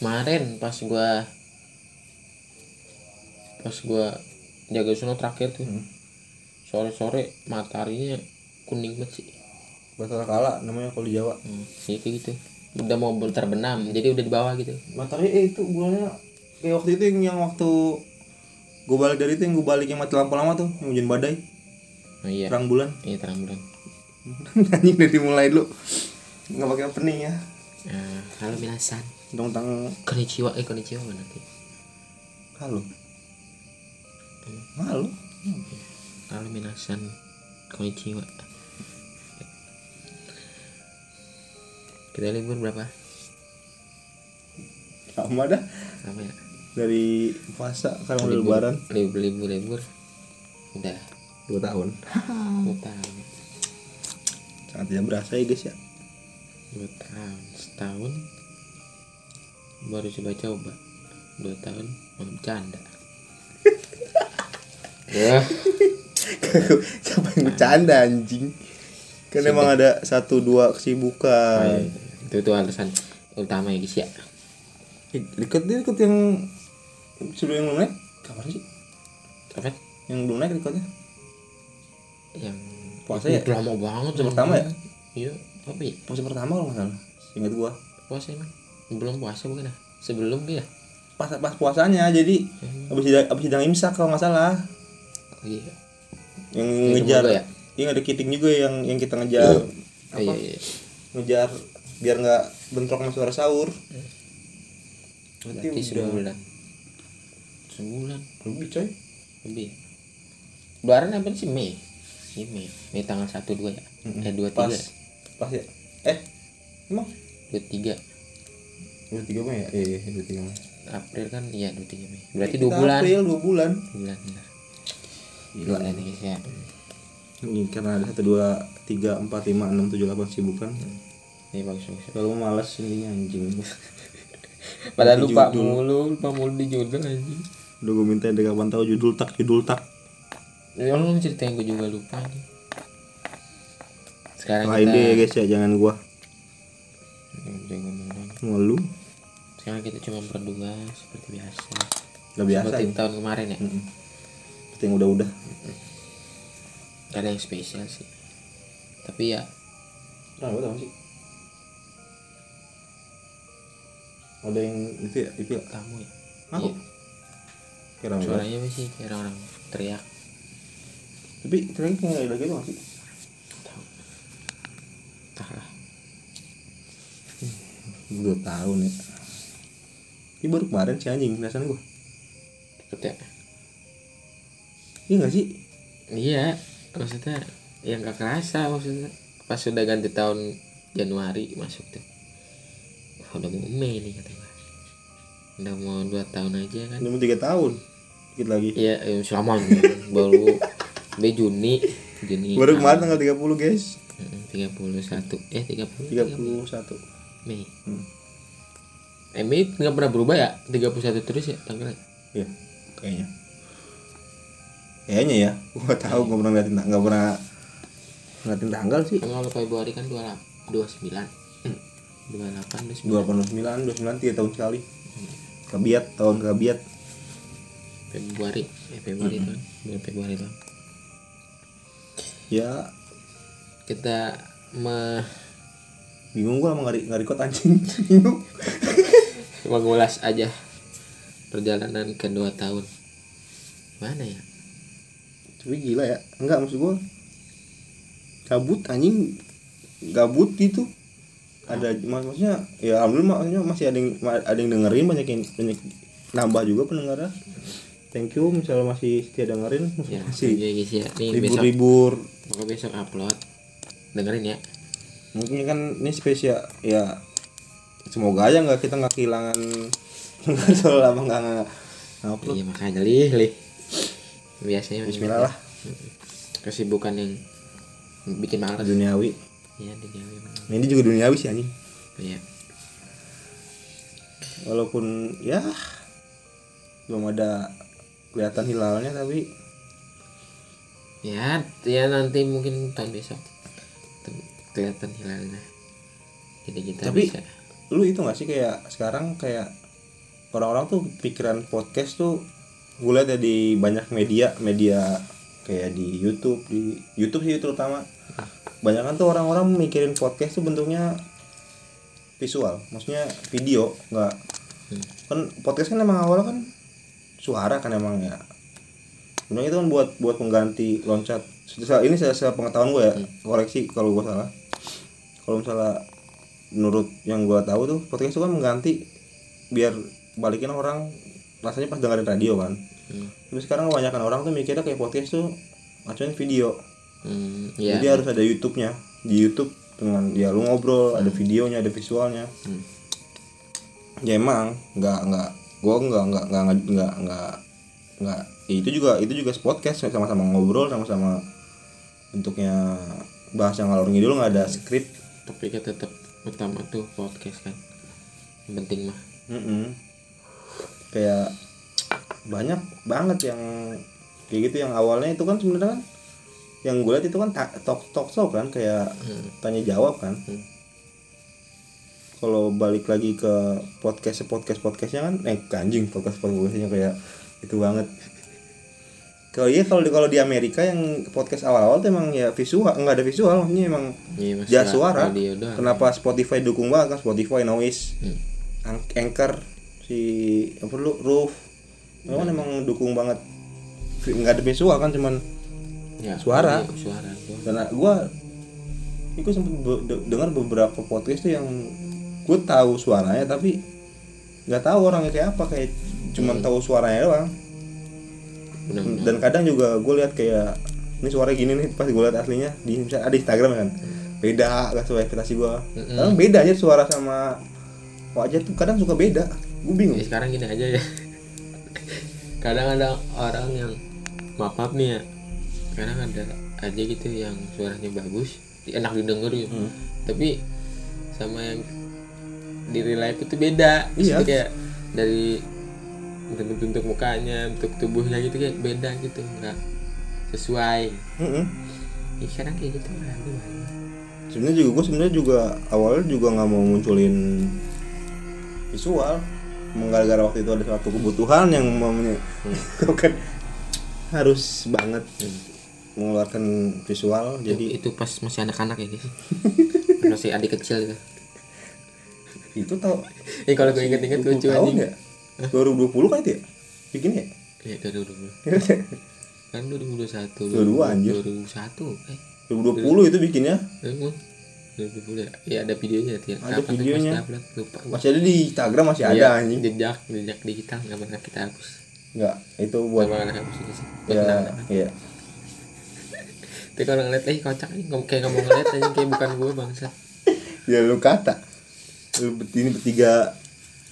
kemarin pas gua pas gua jaga sono terakhir tuh. Hmm. sore sore mataharinya kuning banget sih. Batal kala namanya kalau di Jawa. hmm. ya kayak gitu. Udah mau terbenam jadi udah di bawah gitu. Matahari eh itu bulannya kayak waktu itu yang, yang waktu gue balik dari itu yang gue balik yang mati lampu lama tuh yang hujan badai. Oh iya. Terang bulan. Iya terang bulan. Anjing dari mulai dulu. Nggak pakai opening ya. Nah, halo minasan tentang konnichiwa eh konnichiwa mana tuh halo halo halo minasan konnichiwa kita libur berapa? Sama dah. Lama ya? Dari puasa sekarang udah lebaran. Libur libur libur udah dua tahun. Dua tahun. Sangat tidak berasa ya guys ya. Dua tahun. Setahun baru coba coba dua tahun mau bercanda. Ya. Siapa yang bercanda anjing? Kan emang ada satu dua kesibukan. Itu tuh alasan utama ya guys ya? Deket dia deket yang sebelum yang belum naik? Kapan sih? Apa yang belum naik deketnya? Yang Puasa itu ya? lama banget Puasa pertama ya? iya apa ya? Puasa pertama kalau nggak salah. Ingat gua. Puasa emang belum puasa bukan ya? Sebelum ya pas pas puasanya jadi habis sidang habis sidang imsak kalau nggak salah. Oh, iya. Yang Yang ngejar ya? iya ada kiting juga yang yang kita ngejar Oh, apa? iya, iya. ngejar biar nggak bentrok sama suara sahur. Berarti sebulan sebulan. Lebih coy. Lebih. Lebaran apa sih? Mei. Iya Mei. Mei tanggal satu dua ya? Eh dua pas. tiga pas ya? Eh emang? Dua tiga dua tiga mah ya? Eh dua tiga mah April kan iya dua tiga Mei. Berarti dua bulan. April dua bulan. Bulan benar gila ya nih guys ya ini karena ada satu dua tiga empat lima enam tujuh delapan sibukan ini bagus bagus. Kalau malas intinya anjing. Padahal Ganti lupa judul. mulu lupa mulu di judul anjing. Udah gue minta dari kapan tahu judul tak judul tak. Ya lu ceritain gue juga lupa nih sekarang lain kita deh ya guys ya jangan gua. Malu sekarang kita cuma berdua seperti biasa. Udah biasa seperti ya? tahun kemarin ya? Mm-mm. seperti yang udah-udah. Gak ada yang spesial sih. Tapi ya nah gue tau sih ada yang itu ya itu ya? kamu ya? Aku Iya. kira suaranya masih kayak orang teriak. Tapi terakhir kayak ada gitu nggak sih? Tahu. Entah lah dua tahun ya ini baru kemarin sih anjing perasaan gua. Cepet ya? Iya nggak sih? Iya maksudnya yang gak kerasa maksudnya. Pas sudah ganti tahun Januari masuk tuh. Udah mau Mei nih katanya. Udah mau dua tahun aja kan. Udah mau tiga tahun dikit lagi. Iya eh, selama baru B Juni. Juni baru kemarin tanggal 30 guys. Tiga puluh satu. Eh tiga puluh 31 Mei. Hmm. Mei nggak pernah berubah ya? 31 terus ya tanggalnya iya kayaknya. Kayaknya ya. Gua tahu gua pernah ngeliatin nggak pernah ngeliatin tanggal sih. Kalau Februari kan 28 29 hmm. 28 29 dua puluh sembilan. Dua sembilan tiga tahun sekali. Kabiat tahun kabiat Februari. Eh Februari itu kan bulan Februari itu ya. Kita me bingung gua sama ngari ngari anjing. Bingung mengulas aja perjalanan kedua tahun. Mana ya? Tapi gila ya. Enggak maksud gua cabut anjing. Gabut gitu. Ada mak- maksudnya ya alhamdulillah maksudnya masih ada yang ada yang dengerin banyak yang banyak nambah juga pendengarnya. Thank you misalnya masih setia dengerin ya masih ya guys ya. Nih besok libur-libur pokoknya besok upload. Dengerin ya. Mungkin kan ini spesial ya semoga aja nggak kita nggak kehilangan nggak terlalu lama nggak nggak upload. Iya makanya lih lih. Biasanya Bismillah lah. Kesibukan yang bikin malas duniawi. Iya emang. nah, ini juga duniawi sih anjing. Iya. Walaupun ya belum ada kelihatan hilalnya tapi ya ya nanti mungkin tahun besok. Kelihatan hilalnya. Jadi kita Tapi- bisa lu itu nggak sih kayak sekarang kayak orang-orang tuh pikiran podcast tuh gue lihat ya di banyak media media kayak di YouTube di YouTube sih terutama banyak kan tuh orang-orang mikirin podcast tuh bentuknya visual maksudnya video nggak. Kan podcast kan emang awalnya kan suara kan emang ya. Sebenarnya itu kan buat buat pengganti loncat. Ini saya, saya pengetahuan gue ya koreksi kalau gue salah. Kalau misalnya menurut yang gue tahu tuh podcast itu kan mengganti biar balikin orang rasanya pas dengerin radio kan. Hmm. tapi sekarang kebanyakan orang tuh mikirnya kayak podcast tuh acuan video. Hmm, iya. jadi harus ada YouTube-nya. Di YouTube dengan ya lu ngobrol ada videonya ada visualnya. Hmm. ya emang nggak nggak gua nggak nggak nggak nggak nggak nggak ya itu juga itu juga podcast sama-sama ngobrol sama-sama bentuknya bahasa ngalor ngidul nggak ada skrip Tapi kan tetap utama tuh podcast kan. Yang penting mah. Mm-mm. kayak banyak banget yang kayak gitu yang awalnya itu kan sebenarnya kan yang gue lihat itu kan ta- talk talk show kan kayak Hmm. tanya jawab kan Hmm. kalau balik lagi ke podcast podcast podcastnya kan eh anjing podcast podcastnya kayak itu banget kalau iya kalau di kalau di Amerika yang podcast awal-awal tuh emang ya visual nggak ada visual maksudnya emang Iya, Mas. ya suara doang. kenapa Spotify dukung banget kan Spotify noise Hmm. Anchor si apa lu roof memang emang dukung banget Vi- nggak ada visual kan cuman Ya, suara. radio, suara. karena gua itu be- de- dengar beberapa podcast tuh yang gue tahu suaranya tapi nggak tahu orangnya kayak apa kayak cuman Hmm. tahu suaranya doang Benar. benar. dan kadang juga gue lihat kayak ini suara gini nih pas gue lihat aslinya di misalnya ada Instagram kan beda gak sesuai ekspektasi gue kadang beda aja suara sama wajah tuh kadang suka beda gue bingung Ya, sekarang gini aja ya. Kadang ada orang yang maaf maaf nih ya. Kadang ada aja gitu yang suaranya bagus, enak didengar gitu. Hmm. Tapi sama yang di real life itu beda. Iya. Kayak dari bentuk bentuk mukanya, bentuk tubuhnya gitu kayak beda gitu, nggak sesuai. Mm-mm. Ya, sekarang kayak gitu lah. sebenarnya juga gue sebenarnya juga awalnya juga nggak mau munculin visual menggara-gara waktu itu ada suatu kebutuhan yang mau kan harus banget mengeluarkan visual jadi itu pas masih anak-anak ya guys. masih adik kecil gitu. itu tau Eh kalau gue inget-inget lucu aja. Ya 2020 kan itu ya bikin ya Iya, dari dulu. Kan 2021. 22 anjir. 2001. Eh, 2020 itu bikinnya emang 2020 ya? Iya, ada videonya ya. Ada Kapan videonya. upload? Lupa. masih ada di Instagram masih Iya, ada anjing Jejak, jejak digital nggak pernah kita hapus. nggak itu Buat buat pernah hapus itu sih. Ya kenangan. iya Tapi kalau ngeliat eh kocak nih, ngom- kayak ngomong ngeliat aja kayak bukan gue bangsa. ya lu kata lu ini bertiga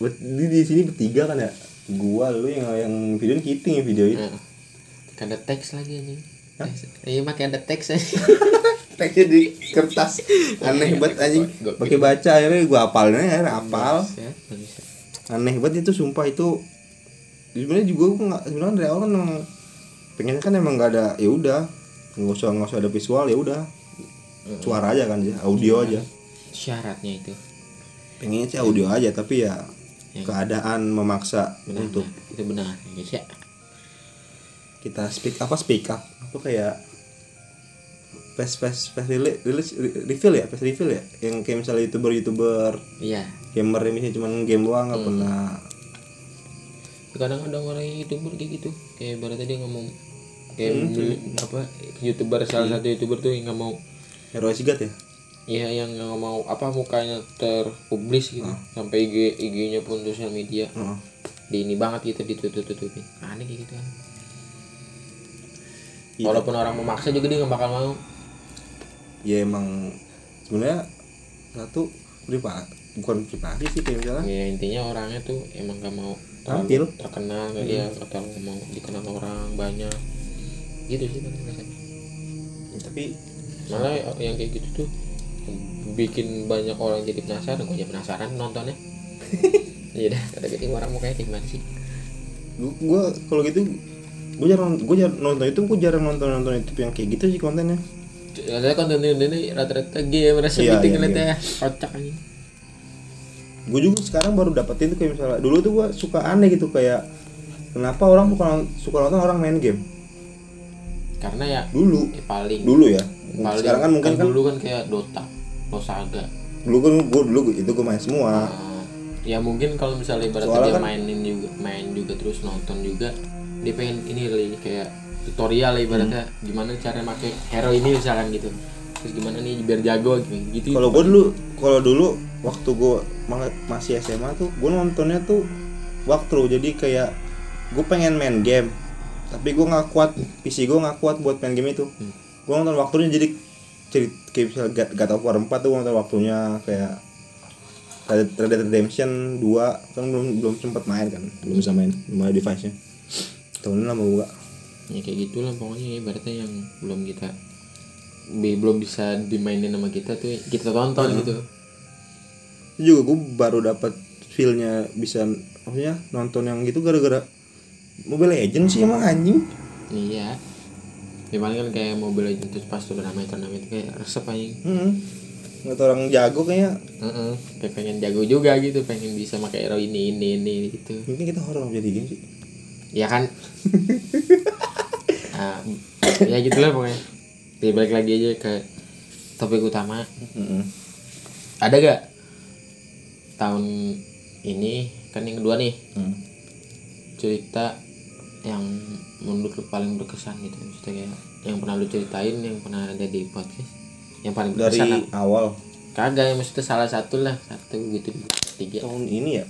ini di sini bertiga kan ya? Gua lu yang yang video kiting ya video itu. Heeh. Kan ada teks lagi anjing. Iya, pakai ada teks aja. teksnya di kertas. Aneh banget anjing. pakai baca akhirnya gua akhirnya hafal. Ya, bisa. aneh banget itu sumpah itu sebenarnya juga gua nggak sebenarnya dari awal kan pengennya kan emang nggak ada ya udah. Nggak usah nggak usah ada visual ya udah. Suara aja kan ya audio aja. Syaratnya itu. pengennya sih audio aja tapi ya Ya. keadaan memaksa Benar, untuk benar. itu benar ya guys ya. kita speak apa speak up. Itu kayak face face release, release reveal ya face reveal ya. Yang kayak misalnya youtuber youtuber. Iya. gamer yang misalnya cuma game doang nggak pernah kadang ada orang youtuber kayak gitu. Kayak baru tadi ngomong kayak beli- apa youtuber salah satu youtuber tuh yang nggak mau. Hero sigat ya ya yang nggak mau apa mukanya terpublis gitu. Sampai IG IG-nya pun sosial media. Heeh. di ini banget gitu ditutup tutupin aneh gitu kan. Iya. walaupun orang memaksa juga dia nggak bakal mau. Ya emang sebenarnya satu privasi bukan privasi sih kayak misalnya. Ya intinya orangnya tuh emang nggak mau Tampil. terkenal kayak dia nggak terlalu mau dikenal orang banyak. Gitu sih rasanya Ya, tapi malah yang kayak gitu tuh bikin banyak orang jadi penasaran gue jadi penasaran nontonnya. Iya dah kata gitu orang mukanya kayak gimana sih? Gua, gua kalau gitu gue jarang gue jarang nonton itu gue jarang nonton nonton YouTube yang kayak gitu sih kontennya. Saya konten ini rata-rata game rasa Iya, gitu iya, ngeliatnya kocak aja gue juga sekarang baru dapetin tuh kayak misalnya dulu tuh gue suka aneh gitu kayak kenapa orang suka suka nonton orang main game? Karena ya dulu. eh, paling. Dulu ya. Paling. Sekarang kan mungkin kan dulu kan kayak Dota Losaga dulu kan gue dulu itu gue main semua. Ah, ya mungkin kalau misalnya ibaratnya Soalnya dia kan- mainin juga main juga terus nonton juga dia pengen ini li kayak tutorial lah ibaratnya. Hmm. gimana cara pakai hero ini misalkan gitu. Terus gimana nih biar jago gitu gitu. Kalau gue dulu kalau dulu waktu gue masih SMA tuh gue nontonnya tuh waktu jadi kayak gue pengen main game tapi gue nggak kuat PC gue nggak kuat buat main game itu. Hmm. gue nonton waktunya jadi cerit kayak misalnya God, God of War 4 tuh nonton waktunya kayak Red Dead Redemption 2 kan belum belum sempat main kan belum bisa main ada device nya tahun ini lama gua. Ya kayak gitulah pokoknya ibaratnya yang belum kita belum bisa dimainin sama kita tuh kita tonton Hmm. gitu. Itu juga gue baru dapat feelnya bisa maksudnya nonton yang gitu gara-gara Mobile Legends sih emang anjing. Iya ya paling kan kayak mobil aja terus pas turnamen turnamen kayak resep anjing. Hmm. nggak orang jago kayaknya. Heeh, kayak pengen jago juga gitu pengen bisa pakai hero ini ini ini gitu. Mungkin kita horor jadi game sih. Ya kan? Ah, ya gitulah pokoknya. Jadi balik lagi aja ke topik utama. Mm-mm. ada gak tahun ini? Kan yang kedua nih. Hmm. cerita yang menurut lu paling berkesan gitu. Maksudnya kayak yang pernah lu ceritain yang pernah ada di podcast yang paling dari berkesan apa? awal. Kagak ya maksudnya salah satu lah satu gitu tiga. Tahun ini ya?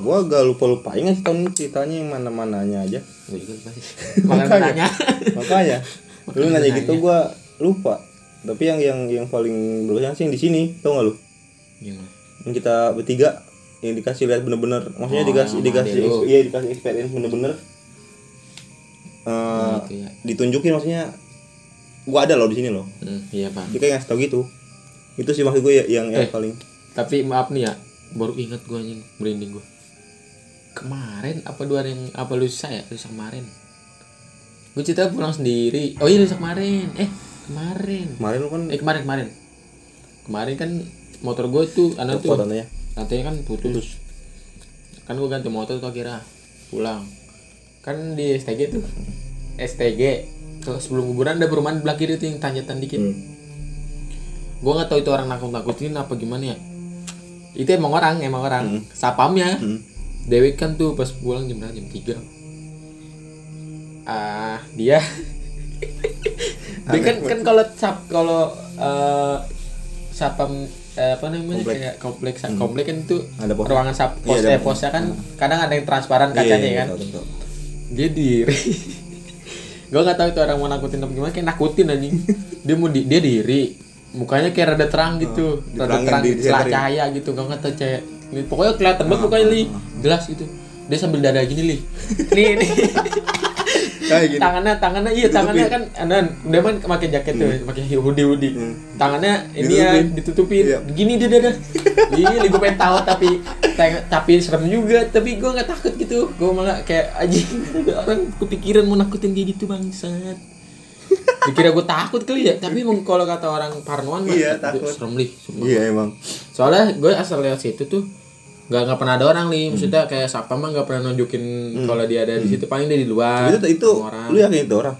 Gua agak lupa lupa ingat sih tahun ini ceritanya yang mana mananya aja. Gue juga lupa sih makanya. makanya. Lu nanya gitu gua lupa. Tapi yang yang yang paling berkesan sih yang di sini tau gak lu? Gimana yang kita bertiga yang dikasih lihat bener-bener. Maksudnya Oh, dikasih dikasih iya dikasih experience bener-bener Eh, Nah, itu ya ditunjukin maksudnya gua ada loh di sini loh. Hmm, iya pak. Dia kayak ngasih tau gitu. Itu sih maksud gue ya, yang yang Eh. paling. tapi maaf nih ya baru ingat gue anjing merinding gue kemarin apa dua yang apa lusa ya? Lusa kemarin. Gue cerita pulang sendiri. Oh iya lusa kemarin. Eh kemarin. Kemarin lu kan eh kemarin kemarin. Kemarin kan motor gue tuh anak tuh rantainya kan putus. Kan gue ganti motor tuh akhirnya pulang kan di STG tuh. STG ke sebelum kuburan ada perumahan di belakang kiri tuh yang tanjatan dikit. Hmm. gue nggak tahu itu orang nakut nakutin apa gimana ya. Itu emang orang emang orang. Hmm. sapamnya Hmm. Dewi kan tuh pas pulang jam berapa? Jam tiga. Ah dia. Dia kan kan kalau sap kalau eh, sapam eh, apa namanya Komplek. kayak kompleks komplek kan itu Ada ruangan sap Iya, pos ada eh, pos. posnya kan kadang ada yang transparan Iya, kacanya iya, kan. tahu, tahu, tahu. Dia diri gue nggak tahu itu orang mau nakutin apa gimana kayak nakutin anjing. Dia mau di, dia diri. Mukanya kayak rada terang gitu. Rada diterangin, terang di- gitu selak disenterin. cahaya gitu gak nggak tahu cahaya. Pokoknya kelihatan banget mukanya li. jelas gitu. Dia sambil dada gini li. Nih nih Kayak gini. tangannya tangannya iya tangannya kan anan dia kan pakai jaket tuh pakai hoodie hoodie. Tangannya ini ya ditutupin. Iya. gini dia dada ini gue pengen tahu tapi tapi serem juga. Tapi gue nggak takut gitu. Gue malah kayak ada orang kepikiran mau nakutin kayak gitu bangsat. Dikira gue takut kali ya. Tapi emang kalau kata orang parnoan mah Iya, takut. serem li. Sumpah. iya emang. Soalnya gue asal lewat situ tuh nggak nggak pernah ada orang li maksudnya kayak siapa mah nggak pernah nunjukin kalau dia ada di situ. Paling dia di luar itu itu orang. lu yakin itu orang?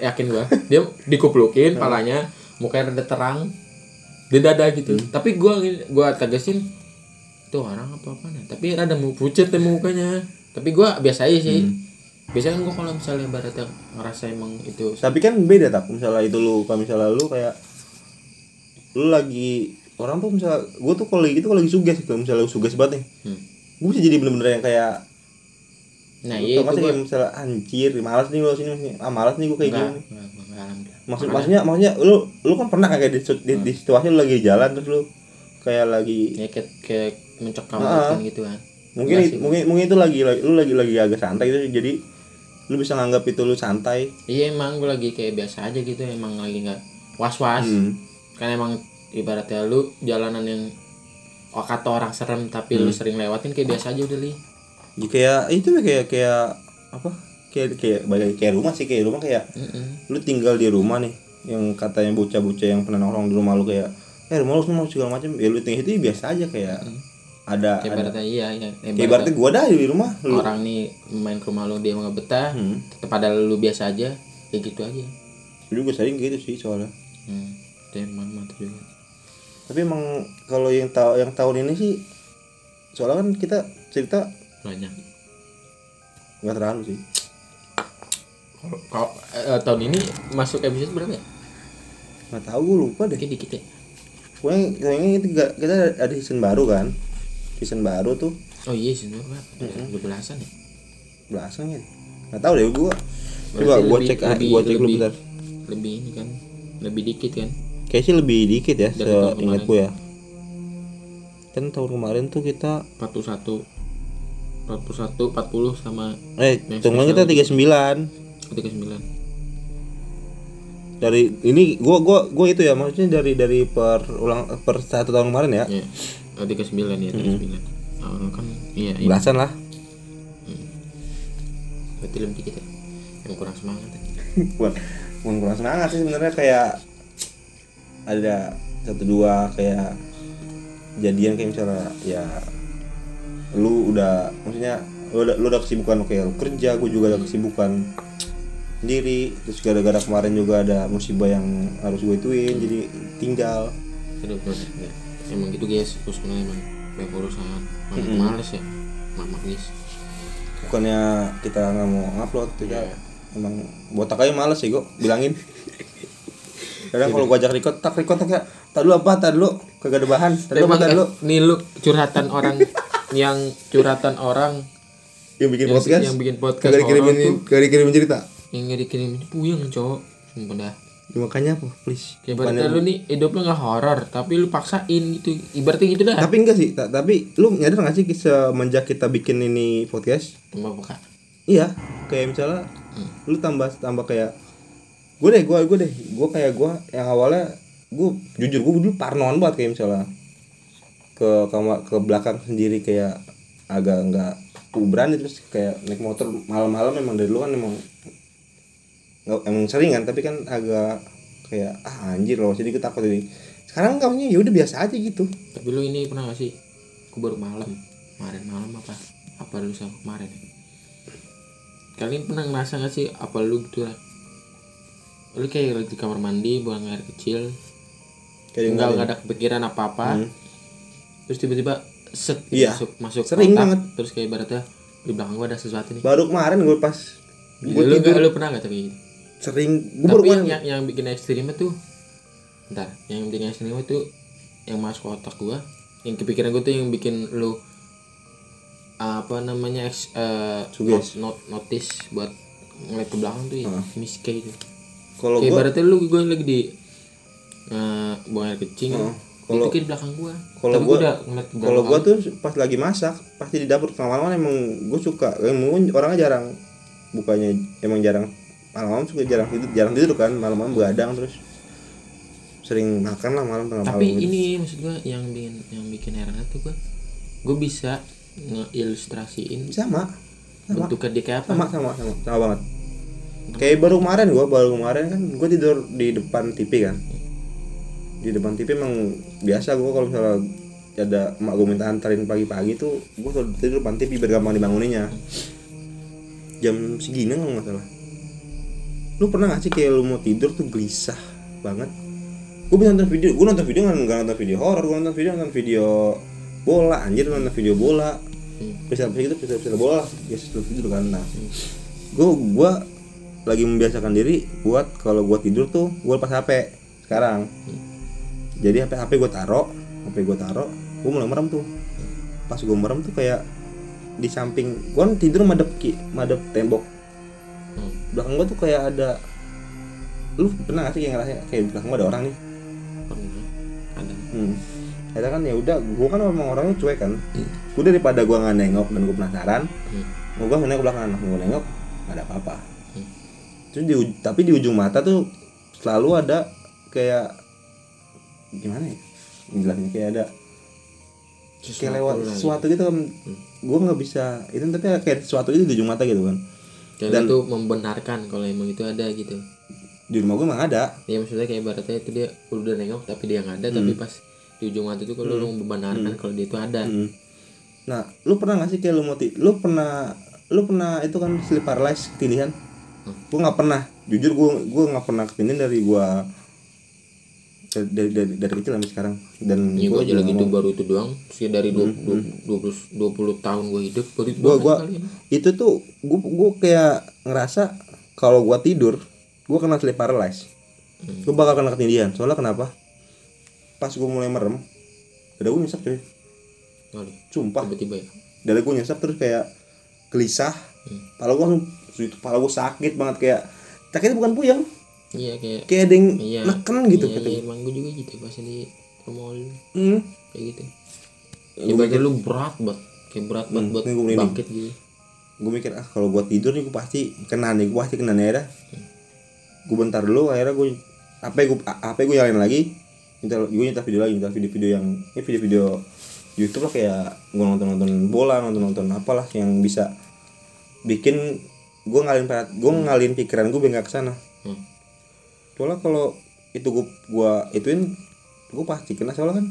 Yakin gua. Dia dikuplukin palanya mukanya rada terang di dada gitu. Tapi gua gua tegesin itu orang apa apa tapi rada mau pucet ya mukanya. Tapi gua biasa aja sih. Biasanya kan gua kalau misalnya baratnya ngerasa emang itu tapi kan beda tak? Misalnya itu lu kalau misalnya lu kayak lu lagi orang tuh misalnya gue tuh kalau gitu kalau lagi suges gitu misalnya suges banget nih Hmm. gue bisa jadi bener-bener yang kayak nah iya itu kayak misalnya anjir malas nih gue sini ah malas nih gue kayak gini maksud maksudnya maksudnya lu lu kan pernah kayak di, di, di situasi lu lagi jalan terus lu kayak lagi ya kayak, kayak mencekam Ah. gitu kan mungkin Enggak itu- sih. mungkin mungkin itu lagi lu lagi lagi agak santai gitu jadi lu bisa nganggap itu lu santai iya emang gua lagi kayak biasa aja gitu emang lagi nggak was was Hmm. kan emang ibaratnya lu jalanan yang oh, kata orang serem tapi lu Hmm. sering lewatin kayak biasa aja udah li Ya, kayak itu ya kayak kayak apa kayak kayak bagai kayak rumah sih kayak rumah kayak Mm-mm. lu tinggal di rumah nih yang katanya bocah-bocah yang pernah nongkrong di rumah lu kayak eh rumah lu semua segala macam ya lu tinggal itu ya biasa aja kayak ada, kayak ada. ibaratnya iya ya Kayak ibaratnya gua dah di rumah lu orang nih main ke rumah lu dia nggak betah Hmm. tetep ada lu biasa aja kayak gitu aja Lu juga sering gitu sih soalnya hmm. itu emang mantap juga tapi emang kalau yang tahu yang tahun ini sih soalnya kan kita cerita banyak. Nggak terlalu sih. Kalau eh, tahun ini masuk episode berapa ya? Nggak tahu gue lupa deh. Dikit dikit ya. Pokoknya kayaknya kita, kita ada season baru kan? Season baru tuh. Oh iya sih berapa? Dua belasan ya? Belasan ya? Nggak tahu deh gua coba lebih- cek ah, lebih- gua cek lebih- bentar. lebih ini kan lebih dikit kan kayaknya sih lebih dikit ya Dari tahun seingat kemarin. gua ya. Kan tahun kemarin tuh kita 41 41 40 sama eh kemarin kita spesial 39 39 dari ini gua gua gua itu ya maksudnya dari dari per ulang per satu tahun kemarin ya? Ya oh, 39 ya 39 Oh, kan iya, iya. belasan lah. Berarti lebih dikit ya? Yang kurang semangat ya. bukan kurang semangat sih sebenarnya kayak ada satu dua kayak jadian kayak misalnya ya lu udah maksudnya lu udah lu udah kesibukan kayak lu kerja gue juga ada kesibukan sendiri terus gara-gara kemarin juga ada musibah yang harus gue ituin jadi tinggal. Aduh, ya. emang gitu guys terus emang banyak urusan. Banyak males ya. Mama guys. Bukannya kita nggak mau ngupload kita emang botak aja males sih gue bilangin kadang kalau gua ajak record tak record tak tak dulu apa tak dulu kagak ada bahan tak dulu eh, dulu. nih lu curhatan orang yang curhatan orang yang bikin yang, podcast? yang bikin podcast kagak dikirimin kagak dikirimin cerita? Yang nggak dikirimin puyeng cowok. Sumpah dah Ya, makanya apa please. Kayak ibaratnya lu nih hidup lu nggak horor tapi lu paksain gitu. Ibaratnya gitu dah. Tapi enggak sih ta- tapi lu nyadar gak sih semenjak kita bikin ini podcast? Tambah buka iya kayak misalnya lu tambah tambah kayak gue deh gue gue deh. Gue kayak gue yang awalnya gue jujur gue dulu parnoan banget kayak misalnya. Ke kamar ke belakang sendiri kayak agak enggak berani terus kayak naik motor malam-malam memang dari dulu kan emang nggak emang sering kan tapi kan agak kayak ah anjir loh jadi gue takut jadi sekarang kamunya ya udah biasa aja gitu. Tapi lu ini pernah gak sih? Aku baru malam kemarin malam apa? Apa lu sama kemarin? Kalian pernah ngerasa gak sih apa lu gitu lah lu kayak lagi di kamar mandi buang air kecil. Kayak nggak ada kepikiran apa apa Hmm. terus tiba-tiba set Iya. masuk masuk Sering otak, banget. terus kayak ibaratnya di belakang gua ada sesuatu nih. Baru kemarin gue pas gue lu, tidur. lu pernah gak kayak gitu sering gue baru tapi yang, yang, yang bikin ekstrimnya tuh ntar yang bikin ekstrimnya tuh yang masuk ke otak gua. Yang kepikiran gua tuh yang bikin lu apa namanya eks, eh, Suges. not, not- notice buat ngeliat ke belakang tuh ya miske itu kalau gue ibaratnya lu gue lagi di eh, buang air kecil itu Kalau- di belakang gua. kalau tapi gua gua kalau belakang. tuh pas lagi masak pasti di dapur malam-malam emang gue suka. Emang orangnya jarang bukannya emang jarang malam-malam suka jarang tidur jarang tidur kan malam-malam begadang terus. Sering makan lah malam tengah tapi malam. gitu. ini maksud gua yang bikin yang bikin heran tuh gua gua bisa ngeilustrasiin sama sama. bentuknya dia kayak apa. Sama sama sama sama banget kayak baru kemarin gue baru kemarin kan gue tidur di depan TV kan. Di depan TV emang biasa gue kalau misalnya ada emak gue minta antarin pagi-pagi tuh gue tidur depan TV biar gampang dibanguninnya. Jam segini nggak salah. Lu pernah gak sih kayak lu mau tidur tuh gelisah banget? Gue bisa nonton video gue nonton video nggak nggak nonton video horor gue nonton video nonton video bola anjir nonton video bola. Bisa gitu bisa bisa bola biasa sebelum tidur kan. Nah gue gue lagi membiasakan diri buat kalau gue tidur tuh gue lepas hp sekarang jadi hp hp gue taro hp gue taro gue mulai merem tuh pas gue merem tuh kayak di samping gue kan tidur madep ki madep tembok Hmm. belakang gue tuh kayak ada lu pernah gak sih kayak ngerasa kayak belakang gua ada orang nih ada hmm. Kan ya udah gue kan memang orangnya cuek kan gue daripada gue nggak nengok dan gue penasaran Hmm. gue nengok ke belakang gue nengok nggak ada apa-apa Hmm. Terus di tapi di ujung mata tuh selalu ada kayak gimana ya? Jelasin kayak ada kayak lewat gitu. sesuatu gitu kan. Gue nggak bisa itu tapi kayak sesuatu itu di ujung mata gitu kan. Dan, dan- itu membenarkan kalau emang itu ada gitu. Di rumah gue emang ada. Ya maksudnya kayak ibaratnya itu dia udah nengok tapi dia nggak ada tapi Hmm. pas di ujung mata itu kalau lu membenarkan kalau dia itu ada. Hmm. nah lu pernah nggak sih kayak lu mau lu pernah lu pernah itu kan sleep paralysis ketindihan gue nggak pernah. Jujur gue gue nggak pernah ketindihan dari gue dari, dari, dari, dari kecil sampai sekarang. Dan gua gue aja lagi itu baru itu doang. Sih dari dua dua puluh dua puluh tahun gue hidup baru itu gua gua itu tuh gua gua kayak ngerasa kalau gua tidur gua kena sleep paralysis. Hmm. gua bakal kena ketindihan. Soalnya kenapa? Pas gua mulai merem dada gua nyesek cuy. Waduh, sumpah. Tiba-tiba ya? Dada gua nyesek terus kayak gelisah. Hmm. gua langsung itu kepala gua sakit banget kayak sakitnya bukan puyeng. Iya kayak kayak ada yang iya. neken gitu iya, kata iya, emang gue juga gitu pas di mall hmm. kayak gitu. Gua ibaratnya lu berat banget kayak berat banget Hmm, buat ini merinding. bangkit gitu. Gue mikir ah kalau gua tidur nih gua pasti kena nih gua pasti kena nih dah gue bentar dulu akhirnya gue HP gue HP gue nyalain lagi. Nyetel gue nyetel video lagi nyetel video-video yang ini video-video YouTube lah kayak gue nonton nonton bola nonton nonton apalah yang bisa bikin gue ngalin gue ngalin pikiran gue biar nggak ke sana. Hmm. soalnya kalau itu gue gua ituin gue pasti kena soalnya kan.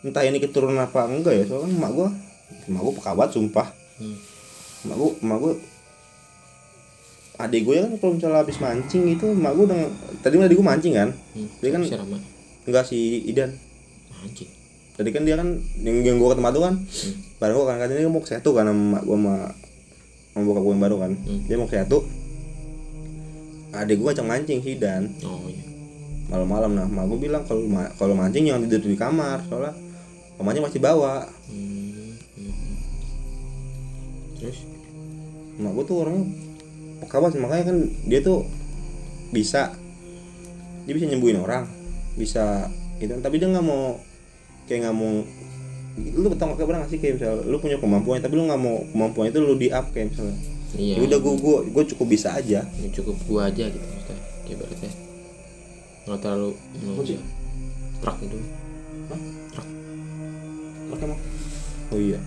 Entah ini keturunan apa enggak ya soalnya kan emak gue emak gue pekabat sumpah. Hmm. emak gue emak gue adik gue ya kan kalau misalnya habis mancing itu emak gue udah tadi adik gue mancing kan. Hmm. Dia kan- enggak si Idan. Anjing tadi kan dia kan yang, yang gue ke tempat tuh kan. Bareng gue kan katanya dia mau ke satu kan sama emak gue sama sama bokap gue yang baru kan Hmm. dia mau ke satu adik gue ngajak mancing si Idan oh iya malam-malam nah emak gue bilang kalau ma- kalau mancing jangan tidur di kamar soalnya kalau mancing masih bawa Hmm. Hmm. terus emak gue tuh orangnya pekabat sih, makanya kan dia tuh bisa dia bisa nyembuhin orang bisa itu tapi dia nggak mau kayak nggak mau lu tau kayak pernah nggak sih kayak misalnya lu punya kemampuan tapi lu nggak mau kemampuan itu lu di up kayak misalnya? Iya. Ya udah gue gue gue cukup bisa aja. Ya, cukup gua aja gitu maksudnya kayak berarti nggak terlalu sih? truk itu Oke emang? Oh iya.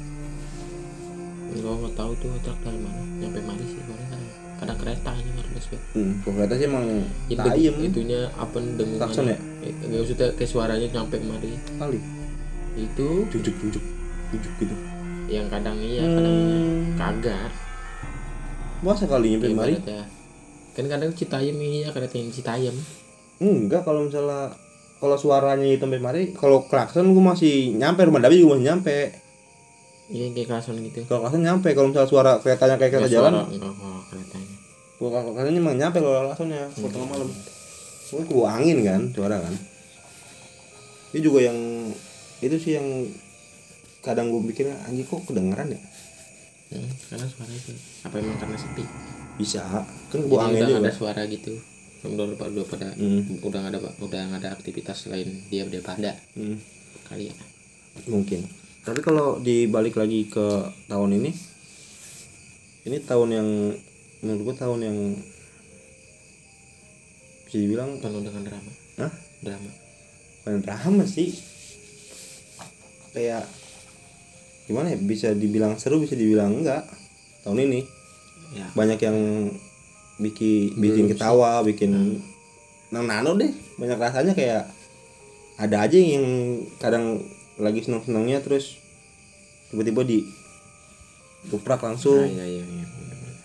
Gua nggak tahu tuh truk dari mana. Nyampe mana sih soalnya kadang kadang kereta aja harus banget hmm kalau kereta sih emang itu itunya apa dengungan Klakson ya? Eh, nggak maksudnya kayak suaranya nyampe kemari. Kali itu? Jujuk jujuk jujuk gitu. Yang kadang iya kadang Hmm. kagak masa kali nyampe mari Ibaratnya. kan kadang Citayam ini ya kereta yang Citayam. Enggak kalau misalnya kalau suaranya itu sampai mari kalau klakson gue masih nyampe rumah Dabi juga masih nyampe. Iya kayak kelasan gitu. Kalau klakson nyampe kalau misalnya suara keretanya kayak kereta Nggak jalan. enggak kalau keretanya. Kalau klaksonnya emang nyampe kalau klaksonnya kalau tengah malam. Gue kebawa angin kan suara kan. Itu juga yang itu sih yang kadang gue pikir anjing kok kedengeran ya? Hmm, karena suara itu. Apa emang karena sepi? Bisa. Kan kebawa angin udah juga. ada suara gitu. Udah pada udah pada Hmm. udah nggak ada udah nggak ada aktivitas selain dia dia pada Hmm, kali ya. Mungkin. Tapi kalau dibalik lagi ke tahun ini ini tahun yang menurut gue tahun yang bisa dibilang penuh dengan drama. Hah? drama. Bukan drama sih kayak gimana ya bisa dibilang seru bisa dibilang enggak. Tahun ini. Ya. Banyak yang bikin bikin Belum ketawa bikin nano nano deh. Banyak rasanya kayak ada aja yang kadang lagi seneng senengnya terus tiba-tiba di tuprak nah, langsung iya iya iya bener-bener.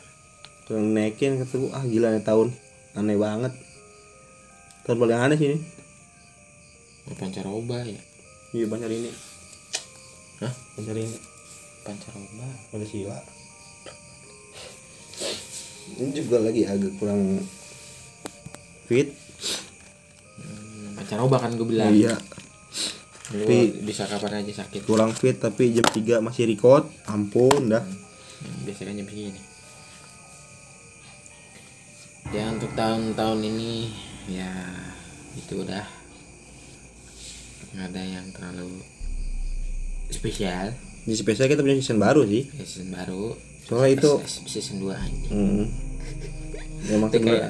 terus naikin gua, ah gila nih tahun. Aneh banget. Tahun paling aneh sih ini. Oh, pancaroba ya. Iya banyak ini Hah? ini pancaroba Pancasila ini juga lagi agak kurang fit. Hmm, pancaroba kan gue bilang. Iya. Lu Tapi- bisa kapan aja sakit. kurang fit tapi jam 3 masih record. Ampun dah. Hmm, biasanya kan jam segini. Ya untuk tahun-tahun ini ya itu udah. Nggak ada yang terlalu spesial. Di spesial kita punya season baru sih. Ya, season baru. Soalnya itu season 2 aja. Hmm, emang sebenarnya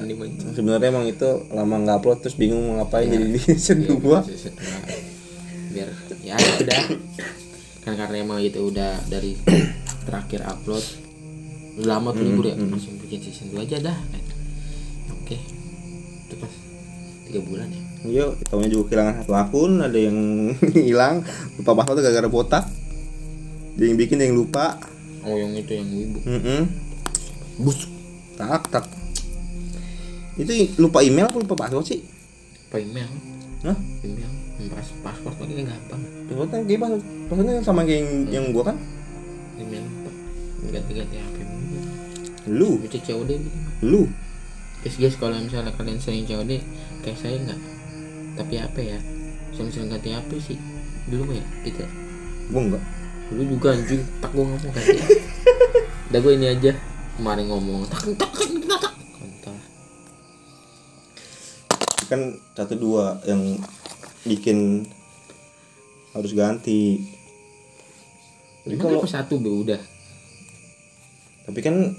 sebenarnya emang itu lama nggak upload terus bingung mau ngapain Ya. jadi di season Iya, 2 season dua. biar ya udah. Kan karena emang itu udah dari terakhir upload lama tuh libur ya. Langsung bikin season 2 aja dah. Oke. Itu pas tiga bulan ya iya tahunya juga kehilangan satu akun ada yang hilang. Lupa password gara-gara botak. Dia yang bikin dia yang lupa. Oh yang itu yang wibu Mm-mm. bus. Tak tak. Itu lupa email apa lupa password sih? Apa email. Hah? email. Pas paspor pakai gampang. Passwordnya kayak password. Passwordnya sama kayak yang, yang gua kan? Email lupa ganti-ganti HP lu. Gitu lu. Guys guys kalau misalnya kalian sering COD kayak saya nggak tapi apa ya? Sering-sering ganti HP sih? Dulu ya? Kita gua enggak. Dulu juga anjing tak gua ngomong ganti. Udah gue ini aja. Kemarin ngomong tak tak tak tak kan satu dua yang bikin harus ganti. Tapi Emang kalau satu be udah. Tapi kan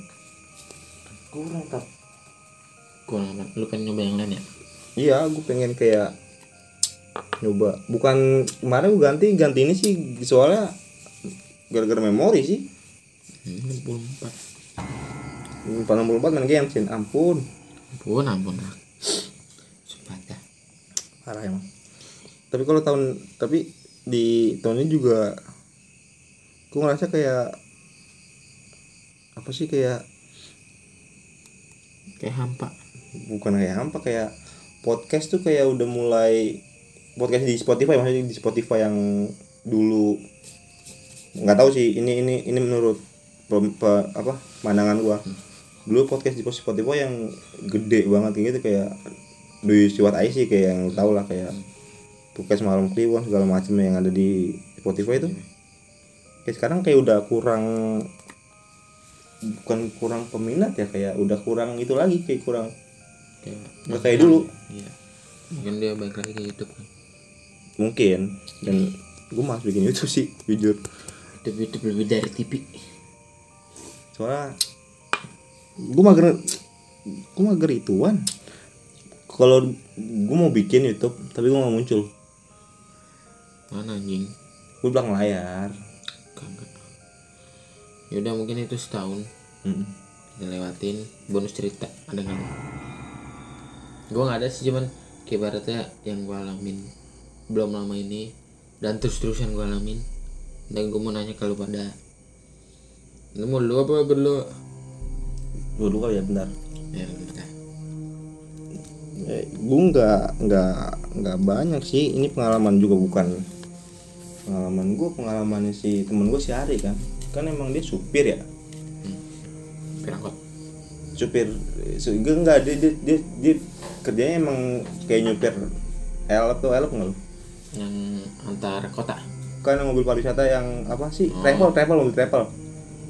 kurang tak gua nggak lu pengen nyoba yang lain ya? Iya gue pengen kayak nyoba. Bukan kemarin gue ganti ganti ini sih soalnya gara-gara memori sih. Hmm, 64 64 main Genshin ampun. Ampun ampun lah sumpah dah parah emang. Tapi kalau tahun tapi di tahun ini juga gue ngerasa kayak apa sih kayak kayak hampa. Bukan kayak apa kayak podcast tuh kayak udah mulai podcast di Spotify maksudnya di Spotify yang dulu nggak tahu sih ini ini ini menurut pe- pe- apa pandangan gua. Dulu podcast di Spotify yang gede banget kayak gitu kayak do you see what I see kayak yang tau lah kayak podcast malam kliwon segala macam yang ada di Spotify itu. Kayak sekarang kayak udah kurang bukan kurang peminat ya kayak udah kurang itu lagi kayak kurang kayak kayak dulu. iya. Mungkin dia balik lagi ke YouTube mungkin. Dan gue malas bikin YouTube sih jujur. YouTube lebih dari TV. Soalnya gue mager gue mager ituan. Kalau gue mau bikin YouTube tapi gue nggak muncul. Mana anjing? Gue belakang layar. Kagak yaudah mungkin itu setahun. Mm. kita lewatin bonus cerita ada nggak gue nggak ada sih cuman kayak yang gue alamin belum lama ini dan terus terusan gue alamin. Dan gue mau nanya ke lu pada lu mau lu apa gue gue dulu kali ya bentar. Ya bentar. eh, gue nggak nggak nggak banyak sih. Ini pengalaman juga bukan pengalaman gue pengalamannya si temen gue si Ari kan. Kan emang dia supir ya? Perangkot supir su, enggak enggak dia, dia, dia, dia kerjanya emang kayak nyupir elf tuh elf nggak lu yang antar kota. Kan mobil pariwisata yang apa sih? Oh. travel travel mobil travel.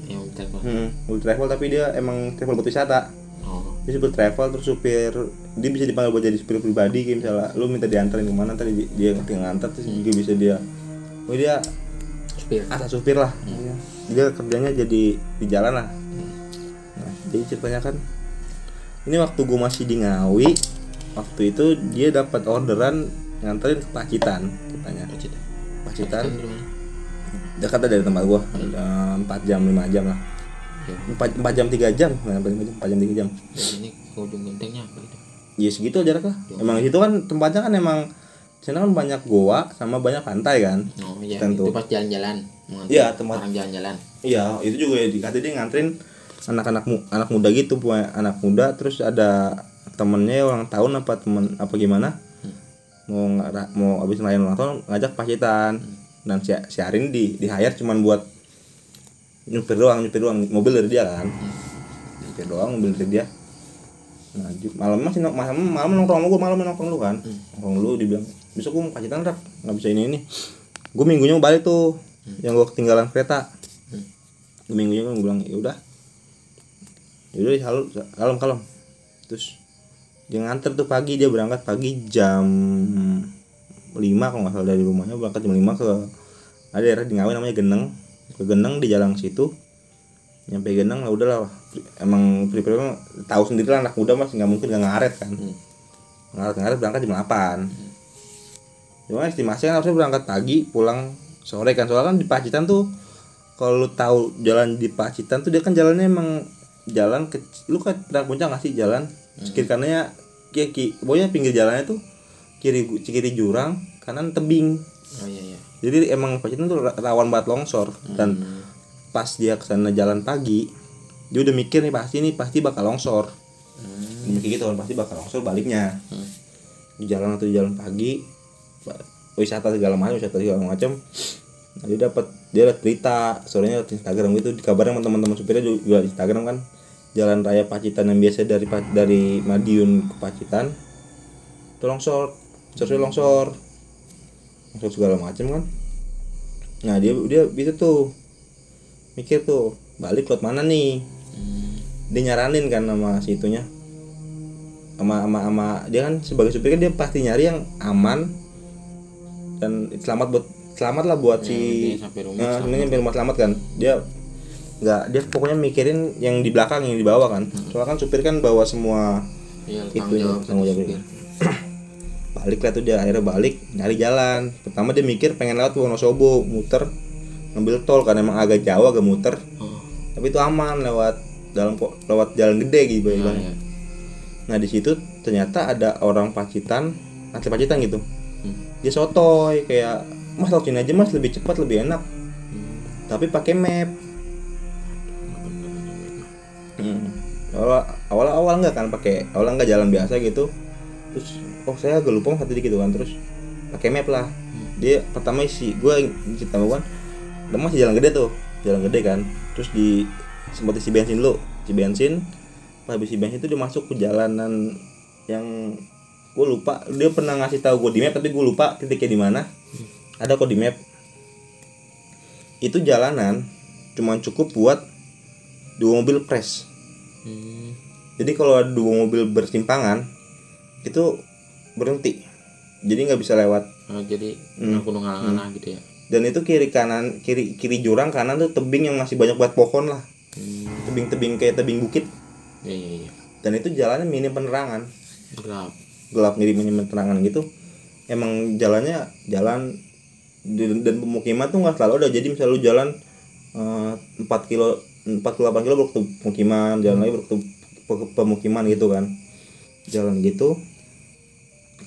Yang travel. Hmm, mobil travel tapi dia emang travel buat wisata. Oh. Dia supir travel terus supir dia bisa dipanggil buat jadi supir pribadi kayak misalnya lu minta diantarin ke mana tadi dia- ngerti ngantar terus juga bisa dia oh dia supir. asa supir lah. Dia kerjanya jadi di jalan lah. Nah, jadi ceritanya kan ini waktu gue masih di Ngawi waktu itu dia dapat orderan nganterin ke Pacitan katanya Pacit Pacitan. Mana dekat dari tempat gua. Empat jam lima jam lah. Ya empat empat jam tiga jam. Nah, empat jam empat jam tiga jam. Sini ke ujung gentengnya apa itu ya segitu jaraknya emang itu kan tempatnya kan emang sana kan banyak goa sama banyak pantai kan? Oh iya. Tentu. itu pas jalan-jalan. Iya, tempat- orang jalan-jalan. Iya itu juga ya dikata dia nganterin anak-anak mu- anak muda gitu punya anak muda terus ada temennya ulang tahun apa temen apa gimana mau ngara- mau abis ngelayan ulang tahun ngajak pacitan dan si, si Arin di di hire cuman buat nyupir doang nyupir doang mobil dari dia kan. Nyupir doang mobil dari dia. Nah malam masih no- malam malam nongkrong lu gua malam nongkrong lu kan. Nongkrong lu dibilang besok gua mau pacitan rak nggak bisa ini ini. Gue minggunya mau balik tuh yang gua ketinggalan kereta. Gua minggunya kan gue bilang ya udah. Ya udah kalem kalem kalem. Terus dia nganter tuh pagi dia berangkat pagi jam 5 kalau nggak salah dari rumahnya berangkat jam 5 ke ada daerah di Ngawi namanya Geneng. Ke Geneng di jalan situ nyampe Geneng lah udahlah. Emang pribadi mah tahu sendiri lah anak muda masih nggak mungkin nggak ngaret kan. Ngaret ngaret berangkat jam 8 cuma estimasi kan harusnya berangkat pagi pulang sore kan. Soalnya kan di Pacitan tuh kalau lu tahu jalan di Pacitan tuh dia kan jalannya emang jalan kecil. Lu kan pernah puncak nggak sih jalan kiri kanannya ki, ki, pokoknya pinggir jalannya tuh kiri kiri jurang kanan tebing. Oh iya iya. Jadi emang Pacitan tuh rawan banget longsor. Dan Hmm. pas dia ke sana jalan pagi dia udah mikir nih pasti nih pasti bakal longsor. Hmm. Mikir gitu kan pasti bakal longsor baliknya. Hmm. di jalan atau di jalan pagi wisata segala macam wisata segala macam. Nah, dia dapat dia liat berita sorenya di Instagram gitu dikabarin teman-teman supirnya juga, juga di Instagram kan jalan raya Pacitan yang biasa dari dari Madiun ke Pacitan. Itu longsor seharusnya longsor. Longsor segala macam kan. Nah dia dia bisa tuh mikir tuh balik lewat mana nih? Dia nyaranin kan sama si itunya. Sama sama sama dia kan sebagai supir kan dia pasti nyari yang aman dan selamat buat selamat lah buat si dia sampai rumah Nah, selamat. sampai rumah selamat kan. Dia nggak dia pokoknya mikirin yang di belakang yang di bawah kan soalnya kan supir kan bawa semua iya Itu tanggung ya, jawab tanggung jawab supir. balik lah tuh dia akhirnya balik nyari jalan pertama dia mikir pengen lewat Wonosobo muter ngambil tol karena emang agak jauh agak muter oh tapi itu aman lewat dalam lewat jalan gede gitu ibaratnya. iya. Nah di situ ternyata ada orang Pacitan, asli Pacitan gitu. Hmm. Dia sotoy kayak mas sini aja mas lebih cepat lebih enak. Hmm. Tapi pakai map. Hmm. Awal awal awal nggak kan pakai awal nggak jalan biasa gitu. Terus oh saya agak lupa satu dikit kan terus pakai map lah. Dia pertama isi gue cerita kan, masih jalan gede tuh, jalan gede kan. Terus di sempat isi bensin dulu, isi bensin. Pas habis isi bensin itu dia masuk ke jalanan yang gue lupa dia pernah ngasih tahu gue di map tapi gue lupa titiknya di mana ada kok di map itu jalanan cuma cukup buat dua mobil press Hmm. jadi kalau ada dua mobil bersimpangan itu berhenti. Jadi nggak bisa lewat. Oh, jadi Hmm. aku ngalah-ngalah gitu ya? Dan itu kiri kanan kiri kiri jurang kanan tuh tebing yang masih banyak buat pohon lah. Hmm. tebing-tebing kayak tebing bukit. Iya iya iya. Dan itu jalannya minim penerangan. Gelap. Gelap mirip minim penerangan gitu. Emang jalannya jalan dan pemukiman tuh nggak selalu ada. Jadi misalnya lu jalan eh, 4 kilo 4 kilo 8 kilo baru ke pemukiman jalan lagi baru ke pemukiman gitu kan. Jalan gitu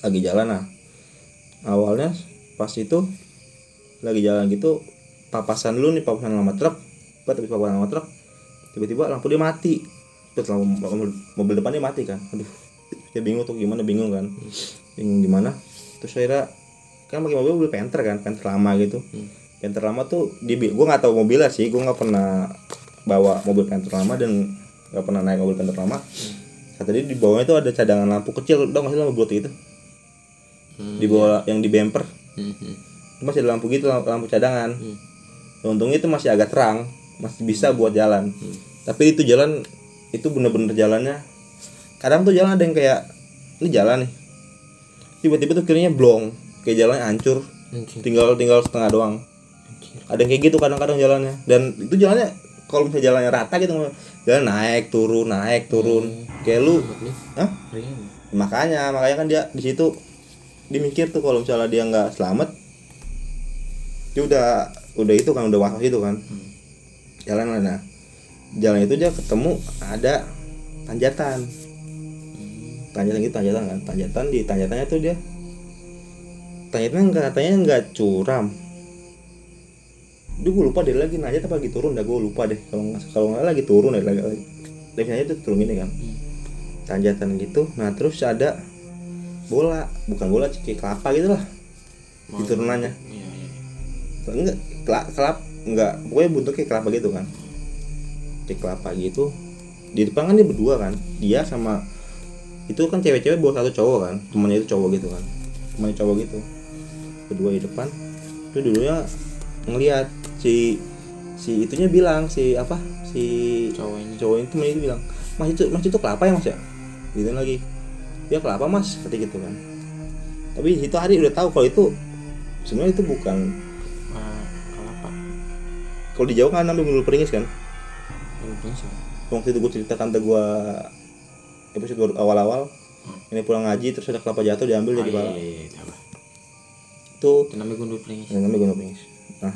lagi jalan nah awalnya pas itu lagi jalan gitu papasan lu nih papasan sama truk habis papasan sama truk tiba-tiba lampu dia mati. Terus lampu mobil, mobil depan dia mati kan. Aduh dia bingung tuh gimana bingung kan. Bingung gimana. Terus akhirnya kan pakai mobil mobil penter kan penter lama gitu. Hmm. penter lama tuh di gue nggak tahu mobilnya sih gue nggak pernah bawa mobil penter lama dan nggak pernah naik mobil penter lama. Kata dia di bawahnya tuh ada cadangan lampu kecil dong masih lampu blue itu? Hmm, di bawah yang di bumper hmm, hmm. itu masih ada lampu gitu lampu, lampu cadangan. Hmm. untungnya itu masih agak terang masih bisa buat jalan. Hmm. tapi itu jalan itu bener-bener jalannya kadang tuh jalan ada yang kayak ini jalan nih. Tiba-tiba tuh kirinya blong kayak jalannya hancur. Tinggal tinggal setengah doang. Ada yang kayak gitu kadang-kadang jalannya. Dan itu jalannya kalau misalnya jalannya rata gitu jalan naik turun naik turun. Kayak lu. Hah? Makanya makanya kan dia di situ dimikir tuh kalau misalnya dia nggak selamat dia udah udah itu kan udah was itu kan. Hmm. jalan lah nah. Jalan itu dia ketemu ada tanjatan. Hmm. tanjatan gitu tanjatan kan. Tanjatan di tanjatannya tuh dia tanjatannya nggak katanya nggak curam dia gue lupa deh lagi nanjat apa lagi turun dah gue lupa deh. Kalau nggak kalau nggak lagi turun deh lagi lagi. Definisinya itu turun gini kan. Hmm. tanjatan gitu. Nah terus ada bola. Bukan bola kayak kelapa gitu lah. Mau- di turunannya. Iya iya enggak kelap kelap enggak. Pokoknya bentuknya kelapa gitu kan. Kayak kelapa gitu. Di depan kan dia berdua kan. Dia sama itu kan cewek-cewek bawa satu cowok kan. Temannya itu cowok gitu kan. Temannya cowok gitu. Berdua di depan. Itu dulunya ngelihat si si itunya bilang si apa si cowok ini cowok itu itu bilang mas itu mas itu kelapa ya mas ya? Gitu lagi. Dia kelapa mas seperti gitu kan. Tapi di situ hari udah tahu kalau itu sebenarnya itu bukan kelapa. Kalau di Jawa kan namanya bulu peringis kan? Sih waktu itu gue cerita tante gue episode baru awal-awal ini pulang ngaji terus ada kelapa jatuh diambil oh, jadi iya, iya, iya, tahu. itu itu namanya gundul pringis yang namanya gunung peringis. Nah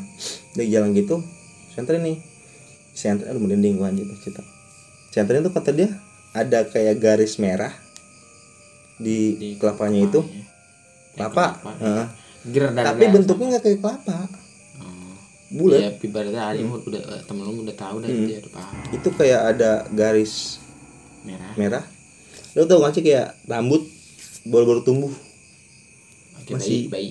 dari jalan gitu sentren nih sentren aduh merinding gue anjir cerita sentren itu kata dia ada kayak garis merah di, Di kelapanya itu kelapanya. Yang kelapa kelapa, dari tapi bentuknya nggak kayak kelapa bulat Ya, ibaratnya hari Hmm. udah temen lu udah tahu dah dia udah paham. itu kayak ada garis Merah. merah lo tau gak sih kayak rambut baru-baru tumbuh Oke, Masih- bayi. bayi.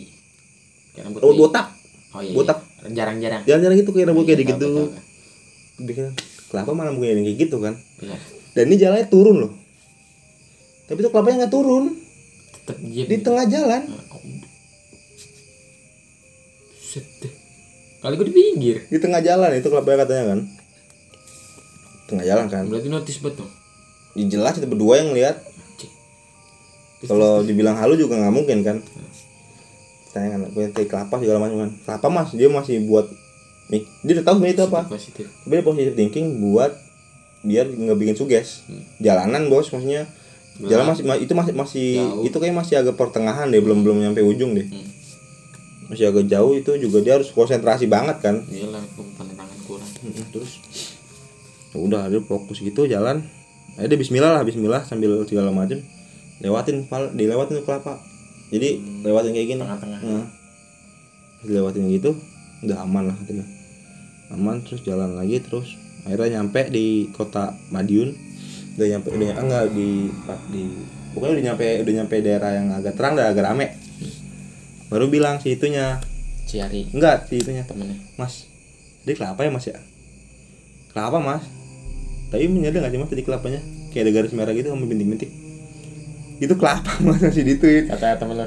Kayak rambut rambut bayi. botak Oh iya. botak. Jarang-jarang. jangan-jangan gitu kayak rambut kayak Iya, gitu. bikin kelapa malah mungkin yang kayak gitu kan? Benar. dan ini jalannya turun loh. Tapi itu kelapanya nggak turun. Tetep diem. di tengah jalan. Set deh. Kali gue di pinggir. di tengah jalan itu kelapanya katanya kan? Tengah jalan kan? Berarti notice betul. Ya, jelas itu berdua yang lihat. Kalau dibilang halu juga nggak mungkin kan tanya kan gue kayak kelapa segala macam kan. Kelapa mas dia masih buat dia udah tahu itu apa. Positif. tapi dia positive thinking buat biar nggak bikin suges. Jalanan bos maksudnya. Jalan masih ma- itu masih masih Jauh. itu kayak masih agak pertengahan deh belum belum nyampe ujung deh. Hmm. masih agak jauh itu juga dia harus konsentrasi banget kan. Gila, penerangan kurang. Mm, terus. Ya udah dia fokus gitu jalan. Eh dia Bismillah lah Bismillah sambil segala macem lewatin pal dilewatin kelapa jadi lewatin kayak gini Tengah-tengah. Nah, dilewatin gitu udah aman lah katanya aman terus jalan lagi terus akhirnya nyampe di kota Madiun udah nyampe udah ah, enggak di di pokoknya udah nyampe udah nyampe daerah yang agak terang dan agak rame baru bilang si itunya Ciari enggak si itunya temennya. Mas, ini kelapa ya mas ya? Kelapa mas? Tapi menyadar gak sih mas tadi kelapanya? Kayak ada garis merah gitu sama bintik-bintik Itu kelapa mas masih dituit Kata temen lo.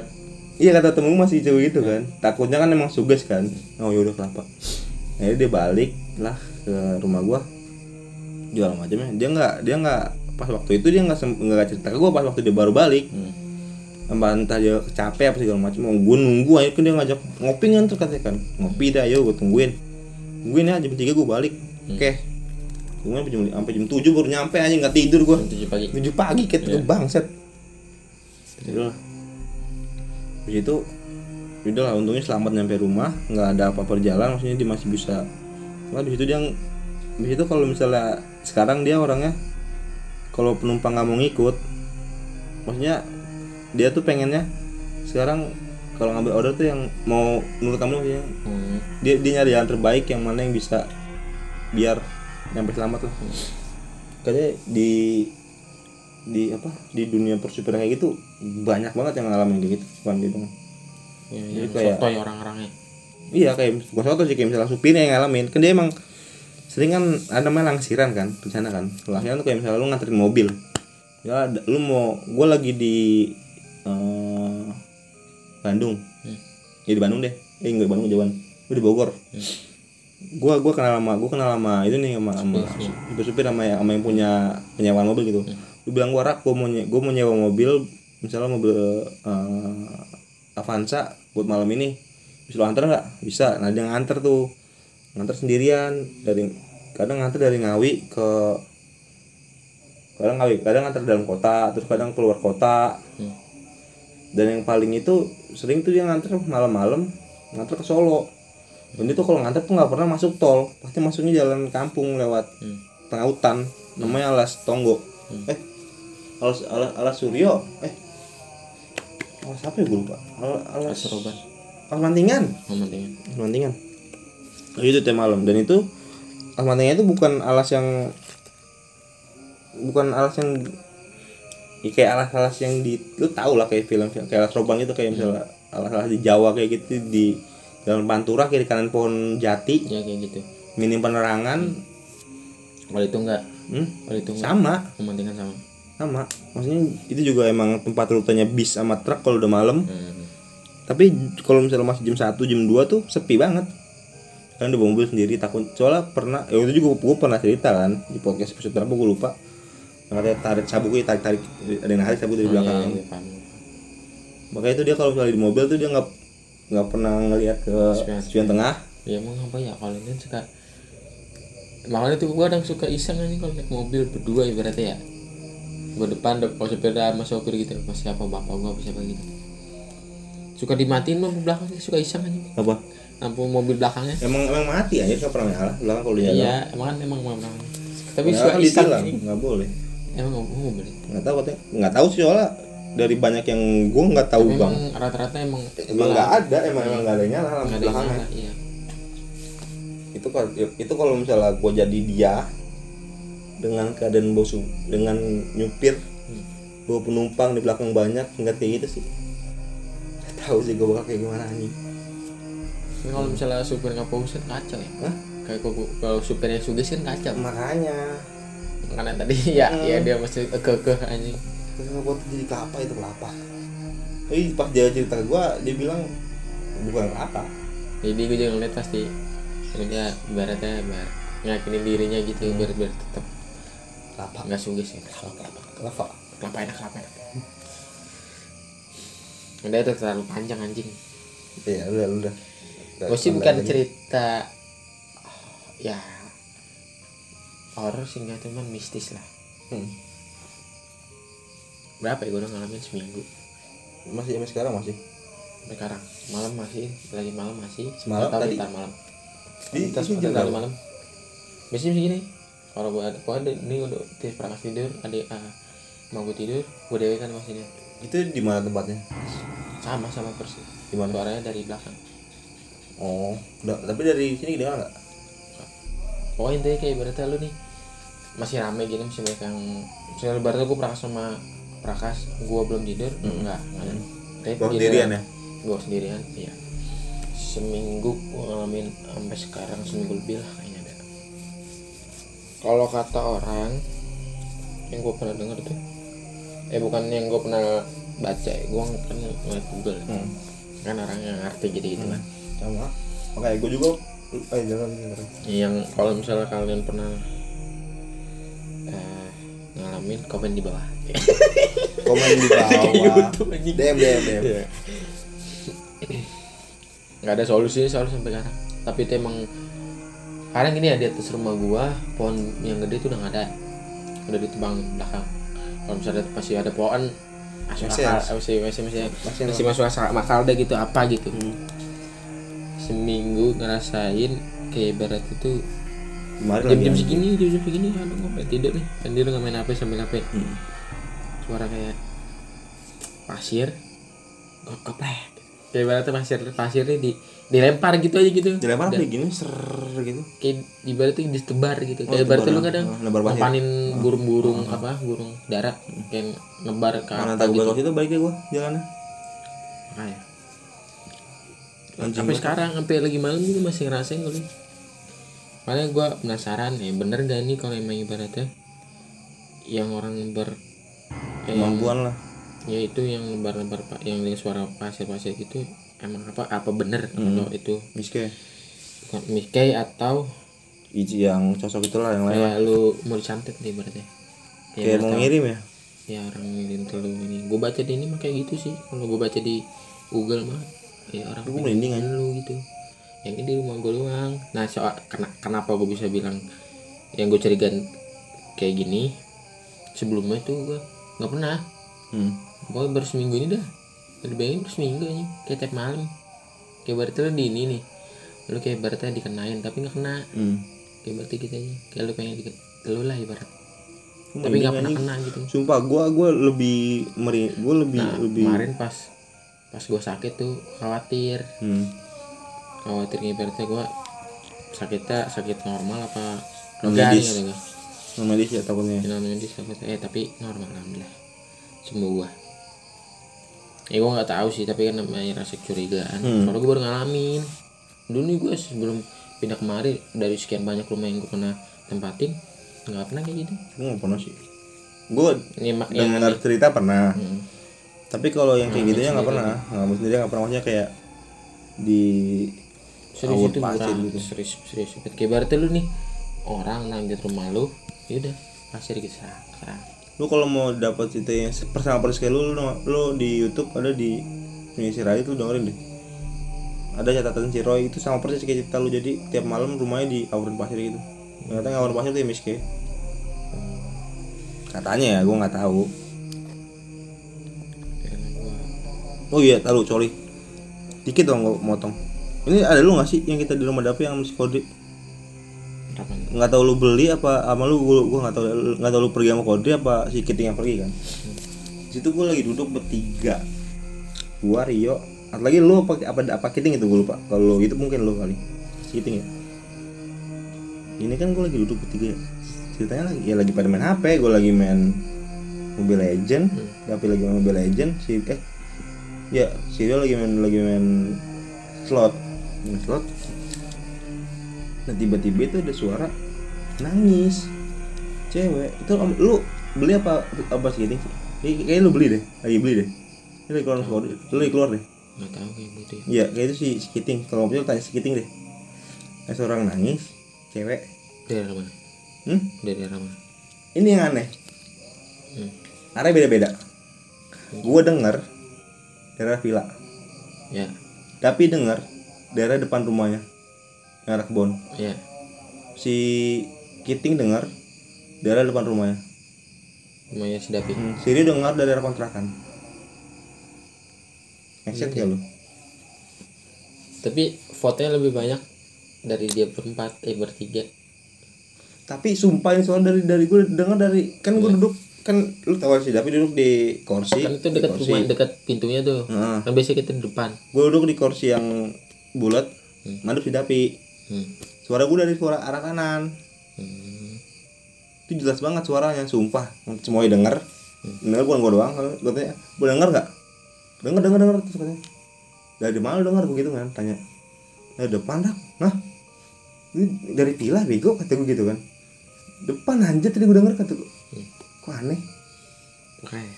Iya kata temen masih cewek gitu kan. Takutnya kan emang suges kan. Oh yaudah kelapa. Akhirnya dia balik lah ke rumah gua. Jual macamnya Dia nggak dia nggak pas waktu itu dia nggak nggak cerita ke gua pas waktu dia baru balik. Hmm. Entah dia capek apa segala macam. Mau gue nunggu aja kan dia ngajak ngopi kan terus katanya kan. Ngopi dah yuk gue tungguin. Tungguin ya jam tiga gue balik. Oke. Tungguin sampai jam sampai jam tujuh baru nyampe aja nggak tidur gue tujuh pagi. tujuh pagi kayak Iya. yeah. bangset lah. Habis itu udah lah untungnya selamat nyampe rumah nggak ada apa-apa di jalan maksudnya dia masih bisa. Lah di situ dia di situ kalau misalnya sekarang dia orangnya kalau penumpang nggak mau ngikut maksudnya dia tuh pengennya sekarang kalau ngambil order tuh yang mau menurut kamu ya Hmm. dia dia nyari jalan terbaik yang mana yang bisa biar nyampe selamat lah. Kayaknya di di apa di dunia persupir kayak gitu banyak banget yang ngalamin kayak gitu bukan doang Ya, Jadi kayak- sotoy orang-orangnya. iya kayak bukan soto sih kayak misalnya supirnya yang ngalamin. Kan dia emang sering kan ada namanya langsiran kan di sana kan. Langsiran tuh kayak misalnya lu nganterin mobil. Ya lu mau gue lagi di eh, Bandung. Hmm. ya di Bandung deh. Eh enggak Bandung jauhan gue di Bogor. Gua gua kenal sama gua kenal sama itu nih sama sama supir supir sama yang sama yang punya penyewaan mobil gitu lu bilang gua rak gua mau gua mau nyewa mobil misalnya mobil eh, Avanza buat malam ini. Bisa lu antar nggak? Bisa. Nah dia nganter tuh. Nganter sendirian dari kadang nganter dari Ngawi ke kadang Ngawi kadang nganter dalam kota terus kadang keluar kota. Hmm. dan yang paling itu sering tuh dia nganter malam-malam nganter ke Solo. Dan itu kalau nganter tuh nggak pernah masuk tol pasti masuknya jalan kampung lewat Hmm. tengah hutan namanya alas tonggo. Eh alas alas alas suryo eh alas apa ya gue lupa alas alas, Seroban. alas mantingan Momentingnya. alas mantingan Oh, itu tiap malam dan itu alas mantingan itu bukan alas yang bukan alas yang ya kayak alas-alas yang di lu tau lah kayak film kayak alas robang itu kayak misalnya alas-alas di Jawa kayak gitu di jalan pantura kiri kanan pohon jati Ya kayak gitu. minim penerangan Kalau itu enggak. hmm, Kalau itu enggak. sama Mementingkan sama. Sama. Maksudnya itu juga emang tempat rutenya bis sama truk kalau udah malam. Hmm. tapi kalau misalnya masih jam 1 jam 2 tuh sepi banget. Kan udah mobil sendiri takut. Soalnya pernah ya itu juga gue pernah cerita kan di podcast episode berapa gue lupa. Yang katanya tarik sabuk gue tarik tarik ada yang narik sabuk dari Oh, iya, belakang. iya, paham. makanya itu dia kalau misalnya di mobil tuh dia nggak nggak pernah ngelihat ke Spion. tengah. Ya emang apa ya kalau ini suka Makanya tuh gua kadang suka iseng aja kalau naik mobil berdua ibaratnya ya Gua depan kalau sopir sama sopir gitu. Pas siapa bapak gua apa siapa gitu. Suka dimatiin lampu belakangnya. Suka iseng aja apa? Lampu mobil belakangnya. Emang emang mati aja nggak pernah nyala belakang kalau dia Iya emang kan emang mau belakang. Tapi Nyala suka kan iseng nggak boleh. Emang nggak mau boleh nggak tahu katanya. Nggak tahu sih soalnya dari banyak yang gue nggak tahu Tapi bang. rata-rata emang emang nggak ada emang emang nggak ada nyala lampu nggak belakangnya. iya. Itu kalau itu kalau misalnya gue jadi dia dengan keadaan bawa su- dengan nyupir Hmm. bawa penumpang di belakang banyak nggak kayak gitu sih. Nggak tahu sih gue bakal kayak gimana nih Tapi kalau misalnya supir nggak fokus kan kacau ya. Hah? kayak kalau, kalau supirnya sugis kan kacau makanya. Karena tadi ya Hmm. ya dia masih ke ke anjing kenapa gue jadi kelapa itu kelapa. Tapi pas dia cerita ke gue dia bilang bukan kelapa. Jadi gue juga ngeliat pasti dia ibaratnya biar ngakinin dirinya gitu biar biar tetap kelapa. Nggak sugis ya kelapa. Kelapa. Kelapa enak kelapa? Enak udah itu terlalu panjang anjing. Iya udah udah. Gue sih bukan cerita ya horor sih nggak cuman mistis lah. Hmm. berapa ya gue udah ngalamin? Seminggu. Masih sampai sekarang masih? Sekarang. Malam masih lagi malam masih. Semalam tadi? malam. Di tadi berapa? malam. biasanya begini kalau gue ada gue ada ini udah tidur perangkas tidur ada ah, mau gue tidur gue dewe kan maksudnya itu di mana tempatnya? Sama sama persis. Di mana? Suaranya dari belakang. Oh udah tapi dari sini kedengeran nggak? Pokoknya intinya kayak ibaratnya lu nih masih rame gini masih banyak yang misalnya ibaratnya gue prakas sama prakas gue belum tidur enggak enggak ada. Tapi giliran- sendirian ya? Gue sendirian iya. Seminggu gue ngalamin sampai sekarang seminggu lebih lah kalau kata orang yang gue pernah denger tuh eh bukan yang gue pernah baca ya gue kan ngeliat google ya. hmm. kan orang yang ngerti jadi gitu kan. Sama. Oke gue juga eh jangan jangan yang kalau misalnya kalian pernah eh, ngalamin komen di bawah. Komen di bawah. DM DM DM nggak ada solusinya soal sampai sekarang. Tapi itu emang sekarang gini ya di atas rumah gua pohon yang gede itu udah nggak ada. Udah ditebang belakang. Kalau misalnya masih ada pohon masih Masih masih. masih masih Masih masih masuk akal akal deh gitu apa gitu. Hmm. seminggu ngerasain kayak ibarat itu kemarin jam jam segini jam jam segini aduh ngapain tidur nih? Kan tidur nggak main hp sambil hp Hmm. suara kayak pasir. Keplek kayak ibaratnya pasir pasirnya di dilempar gitu aja gitu. Dilempar kayak gini ser gitu. Kayak ibaratnya disebar gitu. Oh, kayak ibaratnya tebar lu ya. kadang Oh, pasir. nempanin burung-burung apa burung darat kayak nebar ke mana tahu gitu. balik deh gue jalannya. Makanya. Sampai sekarang sampai lagi malam juga masih ngerasain gue makanya gue penasaran ya bener gak nih kalau emang ibaratnya yang orang ber kemampuan lah. ya itu yang lebar-lebar pak yang dengan suara pasir-pasir itu emang apa apa bener kalau itu? Miske. Bukan miskai atau Iji yang sosok itulah yang lain kayak lu mau disantet nih berarti. Kayak mau ngirim ya? Ya orang ngirim ke lu ini. Gue baca di ini mah kayak gitu sih. Kalau gue baca di Google mah ya orang Gua merinding aja. lu gitu. Yang ini di rumah gue doang. Nah soal kena- kenapa gue bisa bilang yang gue curigaan kayak gini? Sebelumnya itu gue nggak pernah. Hmm. Pokoknya baru seminggu ini dah Udah bayangin seminggu aja Kayak tiap malam. Kayak berarti lu di ini nih. Lu kayak berarti dikenain Tapi gak kena. Hmm. Kayak berarti gitu aja Kayak lu pengen dikit Lu lah ibarat. Gua Tapi merinding gak pernah kena gitu. Sumpah gue gue lebih meri gue lebih Nah lebih kemarin pas Pas gue sakit tuh Khawatir. Hmm. Khawatir ibaratnya gue Sakitnya sakit normal apa Non medis. gue non medis ya takutnya. Non medis takutnya. Eh tapi normal alhamdulillah. Sembuh gue Ya gue gak tahu sih Tapi kan namanya rasa curigaan. Hmm. Soalnya gue baru ngalamin. Dulu nih gue sebelum pindah kemari Dari sekian banyak rumah yang gue pernah tempatin nggak pernah kayak gitu. Gue nggak pernah sih. Gue yang dengar cerita pernah. Hmm. tapi kalau yang kayak Ngalamin gitunya nggak pernah. Ngalamin sendiri nggak pernah maksudnya kayak di serius itu pasir gitu. serius serius. Kayak berarti lu nih orang nanjat rumah lu yaudah pasir gitu serang lu kalau mau dapat cerita yang pertama persis kayak lu lu, lu di YouTube ada di si Radit lu dengerin deh. Ada catatan si Roy itu sama persis kayak cerita lu. Jadi tiap malam rumahnya di awuran pasir gitu. Ternyata ngawuran pasir tuh ya miske katanya ya gue nggak tahu. Gua oh iya tahu sorry. Dikit dong gue motong. Ini ada lu nggak sih yang kita di rumah dapur yang masih kode nggak tahu lu beli apa sama lu gua, gua nggak tahu nggak tahu lu pergi sama kode apa si Kiting yang pergi kan. Situ gue lagi duduk bertiga. Gua Rio atau lagi lu apa apa apa kiting itu gue lupa. Kalau itu mungkin lu kali kiting ya. Ini kan gue lagi duduk bertiga. Ya. ceritanya lagi ya lagi pada main HP gue lagi main Mobile Legend. Tapi lagi main Mobile Legend si eh ya si Rio lagi main lagi main slot. Main slot nah tiba-tiba itu ada suara nangis. Cewek itu om- lu beli apa apa sih ini? Kayak- kayaknya lu beli deh lagi beli deh. Ini keluar sekolah lu lagi keluar deh. Nggak tahu kayak gitu ya. Iya kayak itu si si Kiting kalau mau tanya si Kiting deh. Ada seorang nangis cewek. Dari arah mana? Hmm? dari arah mana? Ini yang aneh. Hmm. arahnya beda-beda. Gua denger daerah villa. Ya. Tapi denger daerah depan rumahnya yang arah kebon. Ya si Kiting dengar daerah depan rumahnya. Rumahnya si Dapi hmm. si Rio dengar dari daerah kontrakan. Ngeset ya lu? Tapi fotonya lebih banyak dari dia berempat eh bertiga. Tapi sumpah ini soal dari dari gue dengar dari kan gue duduk kan lu tahu sih tapi duduk di kursi kan itu dekat di rumah dekat pintunya tuh. Nah. kan biasanya kita di depan. Gue duduk di kursi yang bulat madep si Dapi hmm. suara gue dari suara arah kanan. Hmm. itu jelas banget suaranya sumpah. Semuanya denger. Denger bukan gue doang kalau gue denger nggak? Denger denger denger terus katanya. Dari mana lu denger? gue gitu kan tanya. Dari depan dah. Nah ini dari pila bego kata gue gitu kan. Depan anjir tadi gue denger kata gue kok aneh? Makanya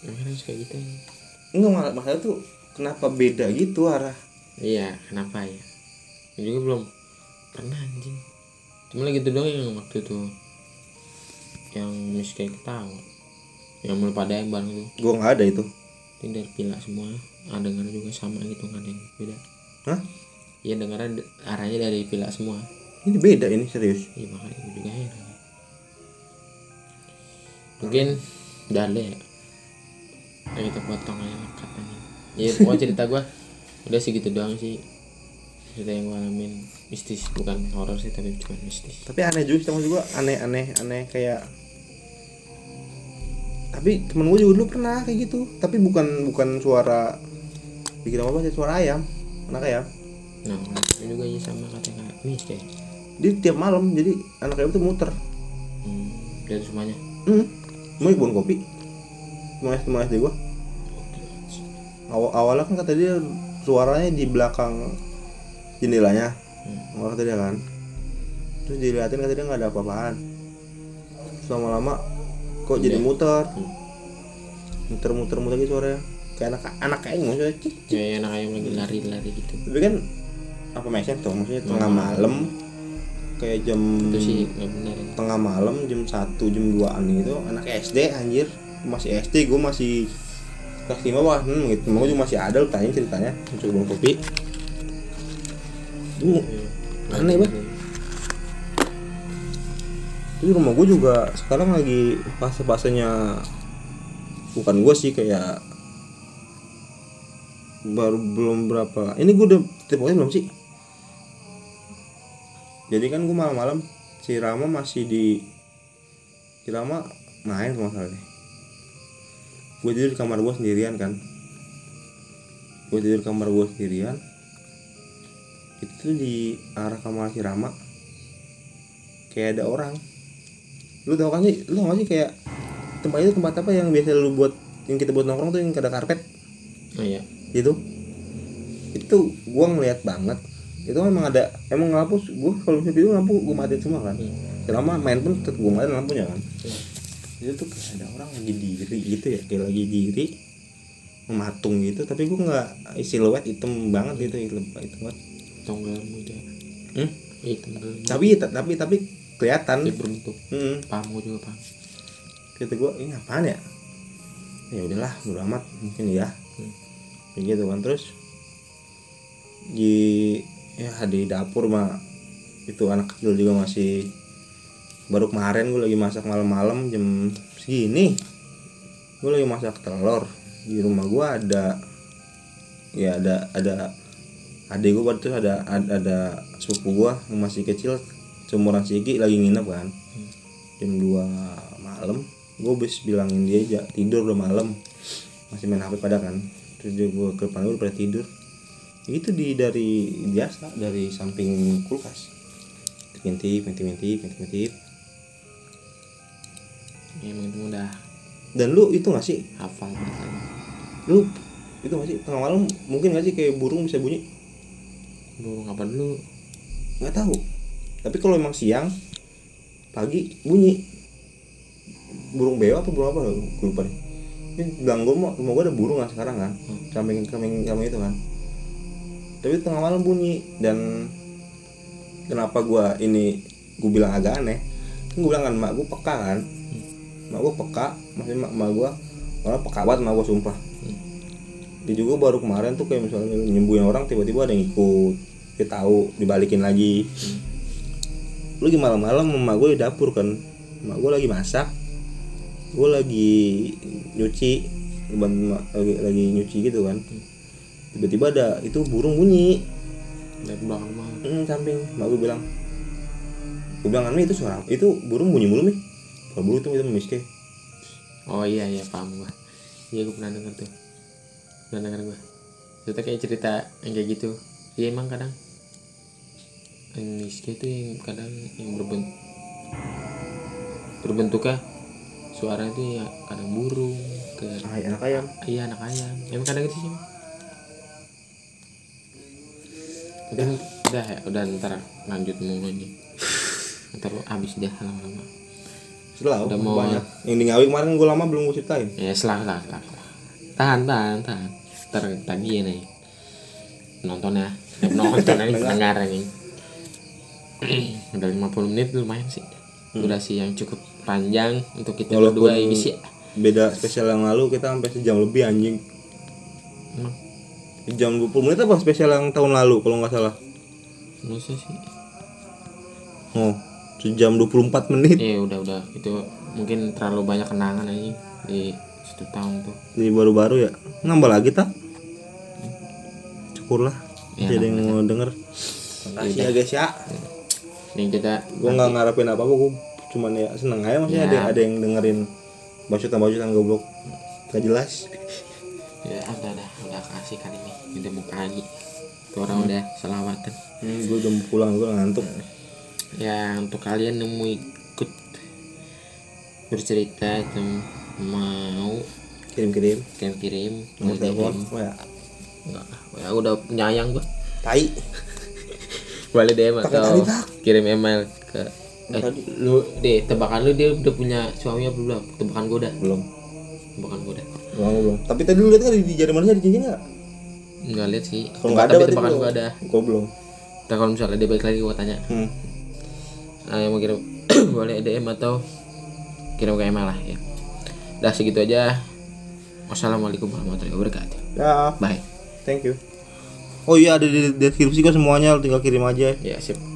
Emang harus kayak gitu ya? enggak masalah tuh kenapa beda gitu arah? Iya kenapa ya Ini juga belum Pernah anjing. Cuma lagi itu doang yang waktu itu Yang miss kayak ketawa. Yang mulai pada yang bareng tuh gue nggak ada itu. Ini dari pila semua. Ah dengar juga sama gitu nggak ada yang beda. Hah? Iya dengarnya de- arahnya dari pila semua. Ini beda ini serius. Iya makanya gue juga heran. Mungkin ada ya kita potong aja katanya. Iya pokoknya cerita gue Udah segitu doang sih Cerita yang gue alamin Mistis Bukan horor sih tapi cuma mistis. Tapi aneh juga sama juga aneh aneh aneh kayak tapi temen gue juga dulu pernah kayak gitu tapi bukan bukan suara bikin apa sih suara ayam anak ayam. Nah ini juga iya sama katanya Mis kayak. Dia tiap malam jadi anak ayam tuh muter. Hmm, Dari semuanya hmm mau kebun kopi. Mau es mau es gue awal awalnya kan kata dia suaranya di belakang jendelanya. Hmm. kata dia kan. Terus dilihatin kata dia nggak ada apa-apaan. Terus lama-lama kok jadi Iya. muter. Hmm. muter muter muter gitu suaranya. Kayak anak anak kayak maksudnya cik, cik. Kayak anak ayam lagi lari-lari gitu. Tapi kan apa make tuh? Maksudnya tengah Hmm. malam kayak jam Itu sih benar ya. tengah malam jam 1 jam 2an gitu. Anak SD anjir. Masih SD gue masih kelas 5 wah hmm, gitu. Mau juga masih ada lu tanya ceritanya. Bang kopi Itu aneh banget. Terus rumah gue juga sekarang lagi fase-fasenya bukan gue sih kayak baru belum berapa. Ini gue udah tipenya belum sih? Jadi kan gue malam-malam si Rama masih di si Rama main kalau deh. Gue tidur di kamar gue sendirian kan. Gue tidur di kamar gue sendirian itu di arah kamar si Rama. Kayak ada orang. Lu tau kan sih lu tau gak sih kayak tempat itu tempat apa yang biasa lu buat yang kita buat nongkrong tuh yang ada karpet? Oh iya. Gitu. Itu gua ngeliat banget. Itu memang ada emang lampu gua kalau misalnya video lampu gua matiin semua kan. Selama main pun tetap gua matiin lampunya kan. Itu tuh kayak ada orang lagi diri gitu ya kayak lagi diri mematung gitu. Tapi gua nggak siluet hitam banget gitu hitam itu banget Tonggalmu itu hmm? Iya tonggalmu. Tapi tapi tapi kelihatan. Dia berbentuk hmm. Pamu juga paham kata gua ini apaan ya? Ya udahlah udah amat mungkin ya Hmm. gitu kan terus di ya di dapur mah itu anak kecil juga masih baru kemarin gue lagi masak malam-malam jam segini. Gue lagi masak telur. Di rumah gue ada ya ada ada adik gue terus ada ada, ada sepupu gue yang masih kecil seumuran Sigi lagi nginep kan. Jam 2 malam gue habis bilangin dia aja tidur udah malam. Masih main hp pada kan. Terus dia gue ke depan gue udah pada tidur. Ya itu di dari biasa dari samping kulkas. Ngintip ngintip ngintip ngintip ngintip ya, emang itu udah dan lu itu gak sih? Hafal lu itu gak sih? Tengah malam mungkin gak sih kayak burung bisa bunyi burung apa dulu nggak tahu. Tapi kalau emang siang pagi bunyi. Burung beo apa burung apa? Gue lupa nih ini bilang gue mau rumah gue ada burung kan sekarang kan. Samping samping samping itu kan. Tapi tengah malam bunyi. Dan kenapa gue ini gue bilang agak aneh? Kan gue bilang kan mak gue peka kan? Mak gue peka. Maksudnya mak, mak gue malah peka banget mak gue sumpah. Dia juga baru kemarin tuh kayak misalnya nyembuhin orang tiba-tiba ada yang ikut dia tahu dibalikin lagi. Lu lagi malam-malam emak gue di dapur kan. Emak gue lagi masak gue lagi nyuci lagi, lagi nyuci gitu kan. Tiba-tiba ada itu burung bunyi. Dari belakang mah hmm, samping emak gue bilang. Gue bilang "Ami, itu suara itu burung bunyi mulu nih kalau burung tuh itu miske oh iya iya paham gua. Iya gua pernah denger tuh. Pernah denger gua. Itu kayak cerita yang kayak gitu. Iya emang kadang yang miskin itu yang kadang yang berbentuk berbentuknya suara itu ya kadang burung ke ah, anak ayam. Iya anak ayam. Emang kadang gitu sih udah udah ya udah ntar lanjut mulu nih ntar habis dah lama-lama. Setelah Udah mau- banyak. Yang di ngawi kemarin gue lama belum gue ceritain. Ya selang selang selang. tahan tahan tahan. Ntar tadi ya nih nonton ya. Nonton nih pendengar nih udah 50 menit lumayan sih. Durasi yang cukup panjang untuk kita Walaupun- berdua ini sih. beda spesial yang lalu kita sampai sejam lebih anjing. Emang? Jam 20 menit apa spesial yang tahun lalu kalau nggak salah? Manusia sih. Oh sejam 24 menit. Eh udah udah. Itu mungkin terlalu banyak kenangan aja di satu tahun tuh. Ini baru-baru ya. Nambah lagi tak syukurlah. Ya, jadi yang mau denger. Makasih ya guys ya ini kita gue nggak ngarepin apa apa gue cuman ya seneng aja maksudnya Ya. ada ada yang dengerin bacotan bacotan goblok. Gak jelas. Ya udah udah udah kasih kali ini. Udah mau pagi tuh orang udah selawatan. Hmm, gue udah mau pulang gue ngantuk. Ya untuk kalian yang mau ikut bercerita atau mau kirim-kirim. kirim-kirim nomor telepon. DM. oh ya. Enggak ya udah penyayang gua. Tai boleh DM atau kirim email ke eh, lu deh tebakan lu dia udah punya suami apa belum. Tebakan gua udah. Belum. Tebakan gua udah. Belum belum. Tapi tadi lu lihat kan di jari manusia di cincin nggak enggak lihat sih. Kalau nggak ada tapi tebakan gua ada. Gue belum. Ntar kalau misalnya dia balik lagi gua tanya. Hmm. ah, yang mau kirim boleh DM atau kirim ke email lah ya. Udah segitu aja. Wassalamualaikum warahmatullahi wabarakatuh. Ya bye. Thank you oh iya ada di deskripsi kok semuanya tinggal kirim aja. Ya sip